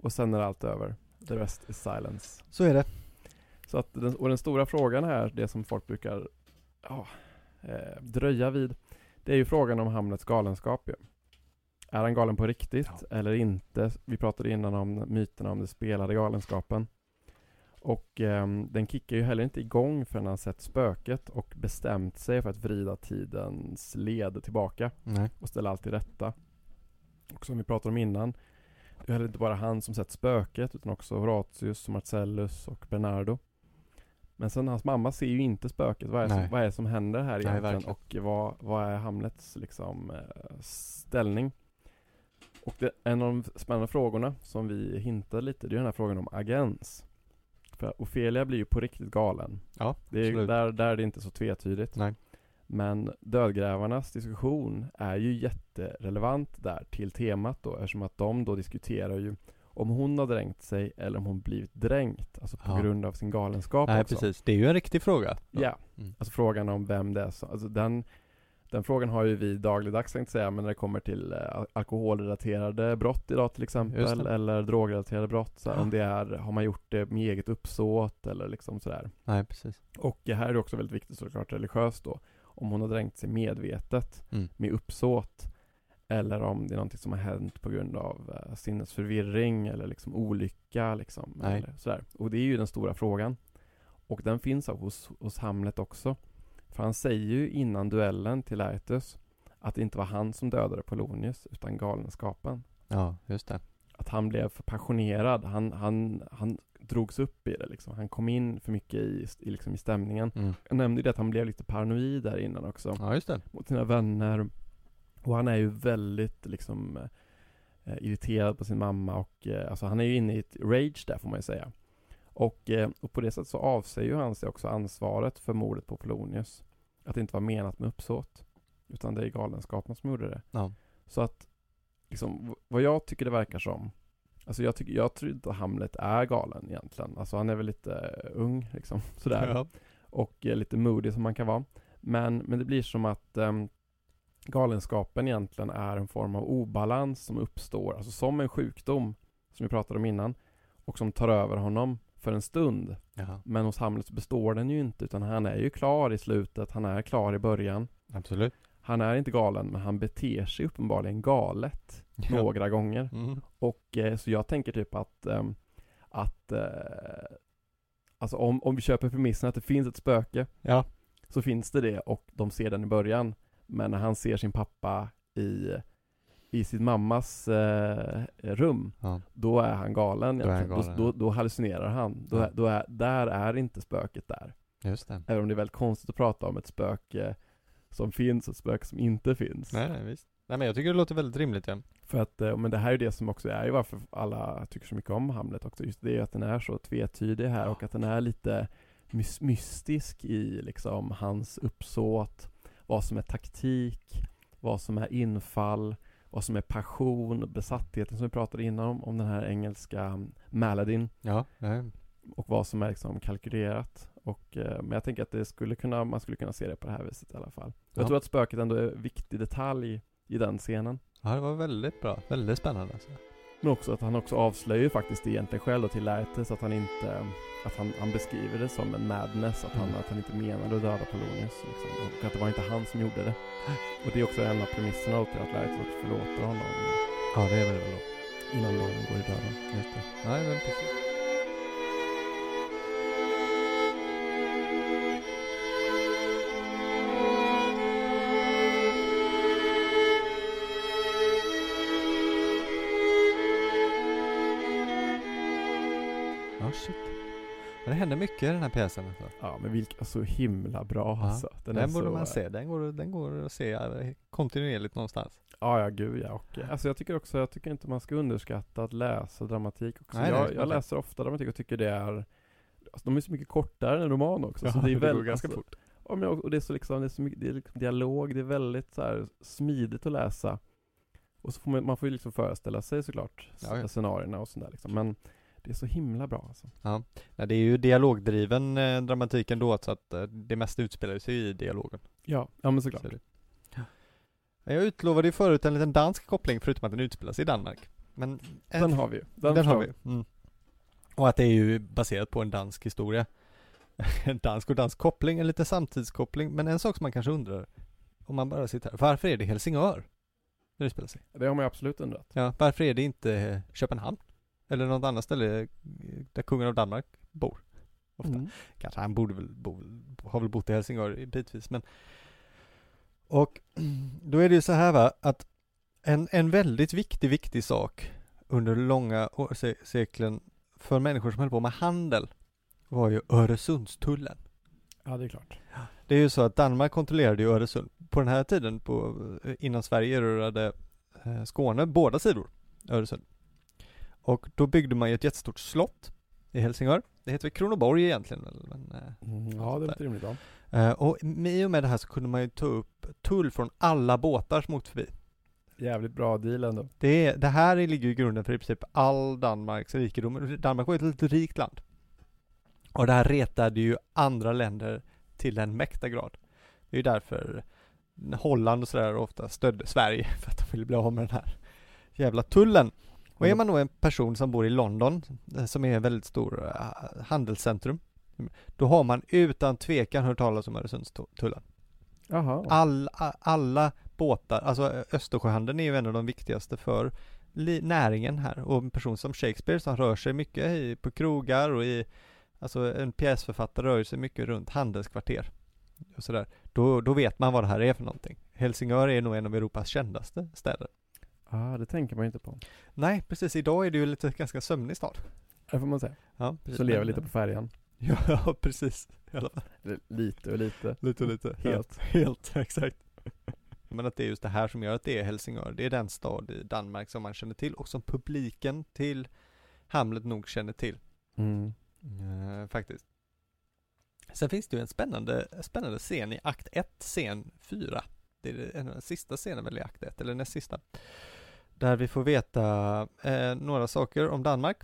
S2: Och sen är allt över. The rest is silence.
S1: Så är det.
S2: Så att den, och den stora frågan här, det som folk brukar ja, eh, dröja vid, det är ju frågan om Hamlets galenskap ju. Är han galen på riktigt ja. eller inte? Vi pratade innan om myterna om den spelade galenskapen. Och eh, den kickar ju heller inte igång förrän han sett spöket och bestämt sig för att vrida tidens led tillbaka
S1: Nej.
S2: och ställa allt till rätta. Och som vi pratade om innan, det är heller inte bara han som sett spöket utan också Horatius, Marcellus och Bernardo. Men sen hans mamma ser ju inte spöket. Vad är, som, vad är det som händer här egentligen? Nej, och vad, vad är Hamlets liksom, eh, ställning? Och det, en av de spännande frågorna som vi hintade lite, det är den här frågan om agens. För Ofelia blir ju på riktigt galen.
S1: Ja,
S2: det är, där, där är det inte så tvetydigt.
S1: Nej.
S2: Men dödgrävarnas diskussion är ju jätterelevant där till temat då eftersom att de då diskuterar ju om hon har dränkt sig eller om hon blivit dränkt, alltså på ja. grund av sin galenskap
S1: Nej
S2: också.
S1: precis, det är ju en riktig fråga.
S2: Ja, ja. Mm. alltså frågan om vem det är som, alltså den den frågan har ju vi dagligdags tänkte säga, men när det kommer till eh, alkoholrelaterade brott idag till exempel, eller drogrelaterade brott, så ja. om det är, har man gjort det med eget uppsåt eller liksom sådär.
S1: Nej, precis.
S2: Och här är det också väldigt viktigt såklart religiöst då, om hon har dränkt sig medvetet, mm. med uppsåt, eller om det är någonting som har hänt på grund av uh, sinnesförvirring eller liksom olycka liksom.
S1: Nej.
S2: Eller sådär. Och det är ju den stora frågan. Och den finns hos, hos Hamlet också. För han säger ju innan duellen till Laertes att det inte var han som dödade Polonius utan galenskapen.
S1: Ja, just det.
S2: Att han blev för passionerad. Han, han, han drogs upp i det liksom. Han kom in för mycket i, i, liksom, i stämningen. Mm. Jag nämnde ju det att han blev lite paranoid där innan också.
S1: Ja, just det.
S2: Mot sina vänner. Och han är ju väldigt liksom eh, irriterad på sin mamma och eh, alltså han är ju inne i ett rage där får man ju säga. Och, eh, och på det sättet så avsäger han sig också ansvaret för mordet på Polonius. Att det inte var menat med uppsåt. Utan det är galenskapen som gjorde det.
S1: Ja.
S2: Så att, liksom, vad jag tycker det verkar som Alltså jag, tycker, jag tror inte Hamlet är galen egentligen. Alltså han är väl lite ung liksom, sådär. Ja. Och eh, lite modig som man kan vara. Men, men det blir som att um, galenskapen egentligen är en form av obalans som uppstår, alltså som en sjukdom, som vi pratade om innan, och som tar över honom för en stund.
S1: Ja,
S2: Men hos Hamlet består den ju inte utan han är ju klar i slutet, han är klar i början.
S1: absolut.
S2: Han är inte galen men han beter sig uppenbarligen galet
S1: Ja.
S2: några gånger.
S1: Mm.
S2: Och eh, så jag tänker typ att, ehm, att eh, alltså om, om vi köper premissen att det finns ett spöke
S1: Ja,
S2: så finns det det och de ser den i början. Men när han ser sin pappa i, i sin mammas eh, rum,
S1: ja,
S2: då är han galen.
S1: Då han galen,
S2: då, då, då hallucinerar han. Då,
S1: Ja.
S2: då är, där är inte spöket där.
S1: just det.
S2: Även om det är väldigt konstigt att prata om ett spöke som finns och ett spöke som inte finns.
S1: Nej, nej, visst. Nej, men jag tycker det låter väldigt rimligt, ja.
S2: För att, eh, men det här är det som också är ju varför alla tycker så mycket om Hamlet också. Just det är att den är så tvetydig här och att den är lite mys- mystisk i liksom hans uppsåt. Vad som är taktik, vad som är infall, vad som är passion, besattheten som vi pratade innan om, om den här engelska mm, Maladin
S1: Ja, ja.
S2: och vad som är liksom kalkylerat. Och, eh, men jag tänker att det skulle kunna, man skulle kunna se det på det här viset i alla fall. Jag
S1: Ja.
S2: tror att spöket ändå är en viktig detalj i den scenen.
S1: ja, det var väldigt bra. Väldigt spännande alltså.
S2: Men också att han också avslöjar ju faktiskt egentligen själv då till Laertes att han inte att han, han beskriver det som en madness, att han,
S1: Mm.
S2: att han inte menade att döda Polonius liksom, och att det var inte han som gjorde det. Och det är också en av premisserna då till att Laertes också förlåter honom
S1: Ja, det är väldigt bra.
S2: innan de går i döden.
S1: Just det. Nej, men precis. Det händer mycket i den här pjäsen. Alltså.
S2: Ja men vilka så himla bra
S1: Ja,
S2: alltså.
S1: Den,
S2: är
S1: borde
S2: så,
S1: man se. Den går, den går att se kontinuerligt någonstans.
S2: Ja, ja gud ja. Och, eh, alltså jag tycker också, jag tycker inte man ska underskatta att läsa dramatik också.
S1: Nej,
S2: jag,
S1: det
S2: jag läser ofta dramatik och tycker det är Alltså de är så mycket kortare än en roman också. så det är
S1: går
S2: väldigt,
S1: ganska
S2: alltså,
S1: fort.
S2: Ja, men och det är så liksom, det är så mycket, det är liksom dialog, det är väldigt så här smidigt att läsa. Och så får man, man får ju liksom föreställa sig såklart
S1: Ja, ja.
S2: scenarierna och sådär liksom. Men det är så himla bra alltså.
S1: Nej, det är ju dialogdriven eh, dramatik ändå, så att eh, det mesta utspelar sig i dialogen.
S2: Ja, ja men såklart.
S1: Så. Men Jag utlovade ju förut en liten dansk koppling, förutom att den utspelar sig i Danmark. Men en-
S2: Den har vi ju.
S1: Den,
S2: förstår
S1: har vi. Mm. Och att det är ju baserat på en dansk historia. en dansk och dansk koppling, en liten samtidskoppling. Men en sak som man kanske undrar, om man bara sitter här, varför är det Helsingör? När det spelar sig?
S2: Det har man ju absolut undrat.
S1: Ja, varför är det inte eh, Köpenhamn? Eller något annat ställe där kungen av Danmark bor? Ofta.
S2: Mm.
S1: Kanske han borde väl bo, har väl bott i Helsingör bitvis men Och då är det ju så här va att en, en väldigt viktig, viktig sak under långa år, se, seklen för människor som höll på med handel var ju Öresundstullen.
S2: Ja, det är klart.
S1: Det är ju så att Danmark kontrollerade ju Öresund. På den här tiden, på, innan Sverige erövrade eh, Skåne, båda sidor Öresund. Och då byggde man ju ett jättestort slott i Helsingör. Det heter väl Kronoborg egentligen men, eh,
S2: Mm, ja, det låter rimligt. Ja.
S1: eh, Och i och med det här så kunde man ju ta upp tull från alla båtar som åkte förbi.
S2: Jävligt bra deal ändå.
S1: Det, det här ligger ju i grunden för i princip all Danmarks rikedom. Danmark var ju ett litet rikt land. Och det här retade ju andra länder till en mäkta grad. Det är ju därför Holland och sådär ofta stödde Sverige för att de ville bli av med den här jävla tullen. Och är man då en person som bor i London, eh, som är ett väldigt stor eh, handelscentrum, då har man utan tvekan hört talas om Öresundstullen.
S2: Jaha.
S1: All, alla båtar, alltså Ö- Östersjöhandeln är ju en av de viktigaste för näringen här och en person som Shakespeare som rör sig mycket i, på krogar och i, alltså en pjäsförfattare rör sig mycket runt handelskvarter och sådär. Då, då vet man vad det här är för någonting. Helsingör är nog en av Europas kändaste städer.
S2: Ja, det tänker man ju inte på.
S1: Nej, precis. Idag är det ju lite ganska sömnig stad.
S2: Det får man säga.
S1: Ja, precis.
S2: Så lever lite på färjan.
S1: Ja, precis. I alla fall.
S2: Eller Lite och lite.
S1: Lite och lite.
S2: Helt.
S1: Ja, helt, exakt. Men att det är just det här som gör att det är Helsingör. Det är den stad i Danmark som man känner till och som publiken till Hamlet nog känner till.
S2: Mm.
S1: Eh, faktiskt. Sen finns det ju en spännande, spännande scen i akt 1, scen 4. Det är det- en av de sista scenen väl i akt 1, eller näst sista. Där vi får veta eh, några saker om Danmark.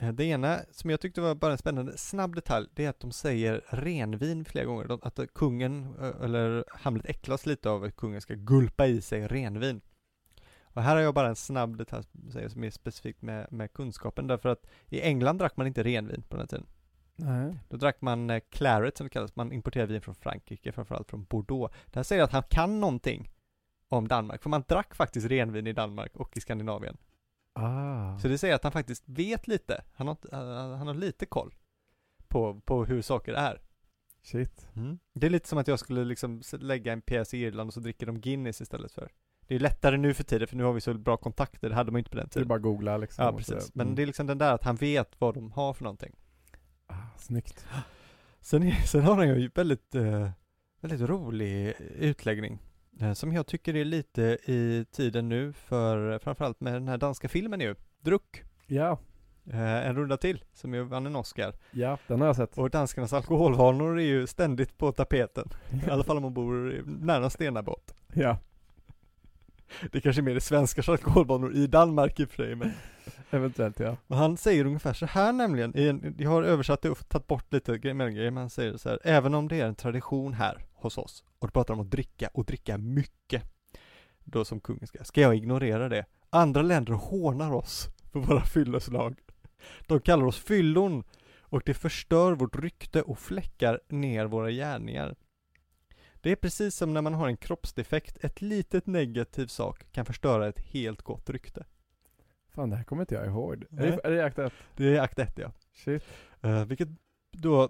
S1: Eh, Det ena som jag tyckte var bara en spännande snabb detalj, det är att de säger renvin flera gånger. De- Att kungen, eh, eller Hamlet äcklas lite av att kungen ska gulpa i sig renvin. Och Och här har jag bara en snabb detalj som är specifikt med, med kunskapen, därför att i England drack man inte renvin på den här tiden.
S2: Nej.
S1: Då drack man eh, claret som det kallas, man importerade vin från Frankrike, framförallt från Bordeaux. Det här säger att han kan någonting om Danmark, för man drack faktiskt renvin i Danmark och i Skandinavien.
S2: Ah.
S1: Så det säger att han faktiskt vet lite, han har, han har lite koll på, på hur saker är.
S2: Shit.
S1: Mm. Det är lite som att jag skulle liksom lägga en pjäs i Irland och så dricker de Guinness istället för. Det är lättare nu för tiden för nu har vi så bra kontakter, det hade man inte på den
S2: Det är
S1: tiden.
S2: bara att googla liksom.
S1: Ja precis, men
S2: mm.
S1: det är liksom den där att han vet vad de har för någonting.
S2: ah, snyggt.
S1: Sen, sen har han ju väldigt, eh, väldigt rolig utläggning. Eh, Som jag tycker är lite i tiden nu för framförallt med den här danska filmen ju. Druck.
S2: Ja,
S1: Eh, En runda till, som ju vann en Oscar.
S2: ja, den har jag sett.
S1: Och danskarnas alkoholvanor är ju ständigt på tapeten. I alla fall om man bor nära Stenabåt.
S2: Ja,
S1: Det kanske är mer det svenskars alkoholvanor i Danmark i och för sig, men
S2: eventuellt ja.
S1: Men han säger ungefär så här nämligen, en, jag har översatt det och tagit bort lite gre- mellangrejer, men han säger så här, även om det är en tradition här hos oss, och då pratar de om att dricka, och dricka mycket, då som kungen ska, ska jag ignorera det? Andra länder hånar oss för våra fylleslag. De kallar oss fyllon, och det förstör vårt rykte och fläckar ner våra gärningar. Det är precis som när man har en kroppsdefekt, ett litet negativ sak kan förstöra ett helt gott rykte.
S2: Fan det här kommer inte jag ihåg. Är det, är det akt ett?
S1: Det är akt 1 ja.
S2: Shit.
S1: Eh, vilket då,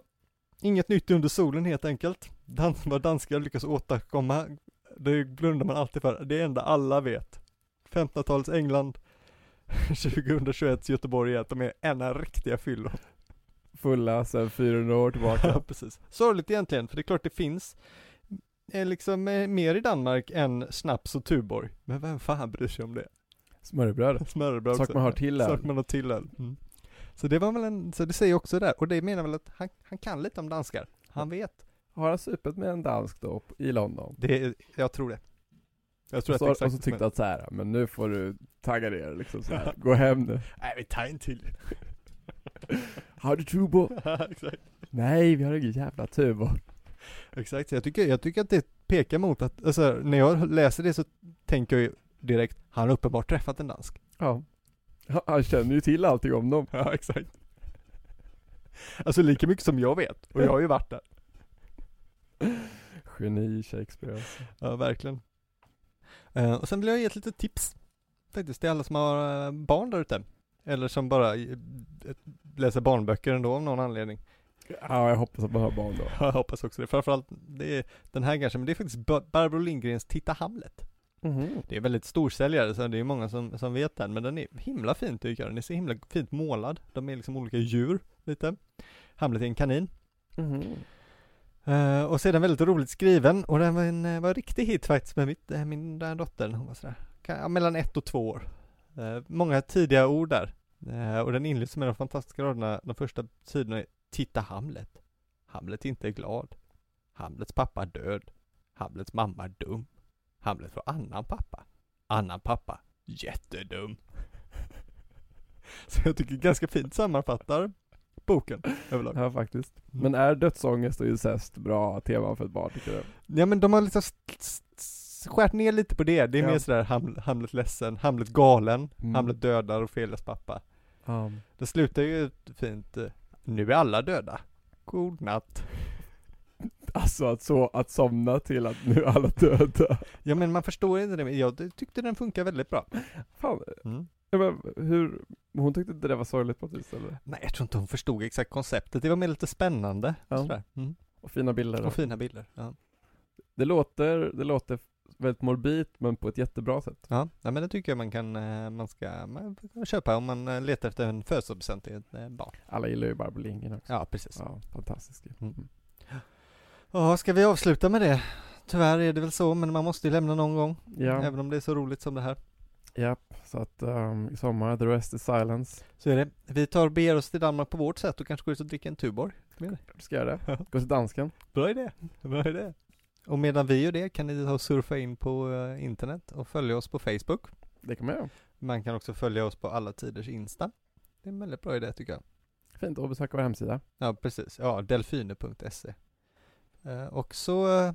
S1: inget nytt under solen helt enkelt. Dan vad danskar lyckas åstadkomma, det blundar man alltid för. Det enda alla vet. 1500-talets England, 2021 Göteborg är att de är ena riktiga fyllon.
S2: Fulla sen 400 år
S1: Ja,
S2: tillbaka.
S1: precis. Sorgligt egentligen, för det är klart det finns eh, liksom eh, mer i Danmark än snaps och Tuborg. Men vem fan bryr sig om det?
S2: Smörrebröd.
S1: Smörrebröd
S2: Sak man har till öl.
S1: Sak man har till öl. Mm. Så det var väl en, så det säger också där, och det menar väl att han, han kan lite om danskar. Han vet.
S2: Har han supit med en dansk då i London?
S1: Det, jag tror det. Jag tror
S2: och, så,
S1: att är
S2: och så
S1: exakt
S2: tyckte att så här, men nu får du tagga ner liksom så här. Gå hem nu.
S1: Nej vi tar en till.
S2: Har du Tubo?
S1: exakt.
S2: Nej, vi har ingen jävla Tubo.
S1: exakt, jag tycker, jag tycker att det pekar mot att, alltså när jag läser det så tänker jag ju direkt, han har uppenbart träffat en dansk.
S2: Ja. Han- känner ju till allting om dem.
S1: Ja exakt. Alltså lika mycket som jag vet, och jag har ju varit där.
S2: Geni Shakespeare alltså.
S1: Ja, verkligen. Eh, och sen vill jag ge ett litet tips faktiskt till alla som har eh, barn där ute. Eller som bara eh, läser barnböcker ändå av någon anledning.
S2: Ja, jag hoppas att man har barn då.
S1: Jag hoppas också det. Framförallt, det är den här kanske, men det är faktiskt Bar- Barbro Lindgrens Titta Hamlet.
S2: Mhm.
S1: Det är väldigt storsäljare, så det är många som, som vet den, men den är himla fin tycker jag. Den är så himla fint målad. De är liksom olika djur, lite. Hamlet är en kanin.
S2: Mhm.
S1: Eh, och sedan väldigt roligt skriven och den var en eh, var en riktig hit faktiskt med mitt, eh, min där dotter, hon var sådär, ja, mellan ett och två år. Eh, många tidiga ord där. Eh, och den inleds med de fantastiska raderna, de första sidorna är Titta Hamlet. Hamlet inte är glad. Hamlets pappa är död. Hamlets mamma är dum. Hamlet får annan pappa. Annan pappa, jättedum. Så jag tycker ganska fint sammanfattar boken överlag.
S2: Ja, faktiskt. Men är dödsångest och incest bra teman för ett barn, tycker du?
S1: Ja men de har liksom skärt ner lite på det. Det är
S2: Ja.
S1: mer sådär Ham Hamlet ledsen, Hamlet galen,
S2: Mm.
S1: Hamlet dödar Ofelias pappa.
S2: Ja.
S1: Det slutar ju fint, eh, nu är alla döda. God natt.
S2: Alltså att så, att somna till att nu är alla döda.
S1: Ja men man förstår inte det, jag tyckte den funkar väldigt bra.
S2: Fan,
S1: Mm.
S2: ja, men hur, hon tyckte inte det var sorgligt på något vis eller?
S1: Nej jag tror inte hon förstod exakt konceptet, det var mer lite spännande.
S2: Ja.
S1: Mm.
S2: Och fina bilder.
S1: Och fina bilder. Ja.
S2: Det låter, det låter väldigt morbid men på ett jättebra sätt.
S1: Ja, ja men det tycker jag man kan, eh, man ska man kan köpa om man eh, letar efter en födelsedagspresent till ett eh, barn.
S2: Alla gillar ju Barbro Lindgren också.
S1: Ja precis.
S2: Ja, fantastisk ju.
S1: Mm. Ja, ska vi avsluta med det? Tyvärr är det väl så, men man måste ju lämna någon gång.
S2: Ja,
S1: Även om det är så roligt som det här.
S2: ja, så att um, i sommar, the rest is silence.
S1: Så är det. Vi tar och beger oss till Danmark på vårt sätt och kanske går ut och dricker en Tuborg.
S2: Ska jag det? Gå till dansken.
S1: Bra idé. Bra idé. Och medan vi gör det kan ni ta och surfa in på eh, internet och följa oss på Facebook.
S2: Det kan man göra.
S1: Man kan också följa oss på alla tiders Insta. Det är en väldigt bra idé tycker jag.
S2: Fint att besöka vår hemsida.
S1: Ja, precis. Ja, delfine.se. Eh, Och så eh,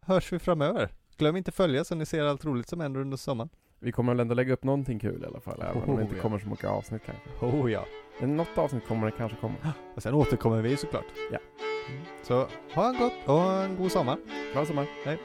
S1: hörs vi framöver. Glöm inte följa så ni ser allt roligt som händer under sommaren.
S2: Vi kommer väl ändå lägga upp någonting kul i alla fall, även om
S1: Oh,
S2: det inte
S1: ja.
S2: kommer så mycket avsnitt kanske.
S1: Oh ja.
S2: Men något avsnitt kommer det kanske komma.
S1: Och sen återkommer vi såklart.
S2: Ja.
S1: Så ha en gott och en god sommar.
S2: Bra sommar.
S1: Hej.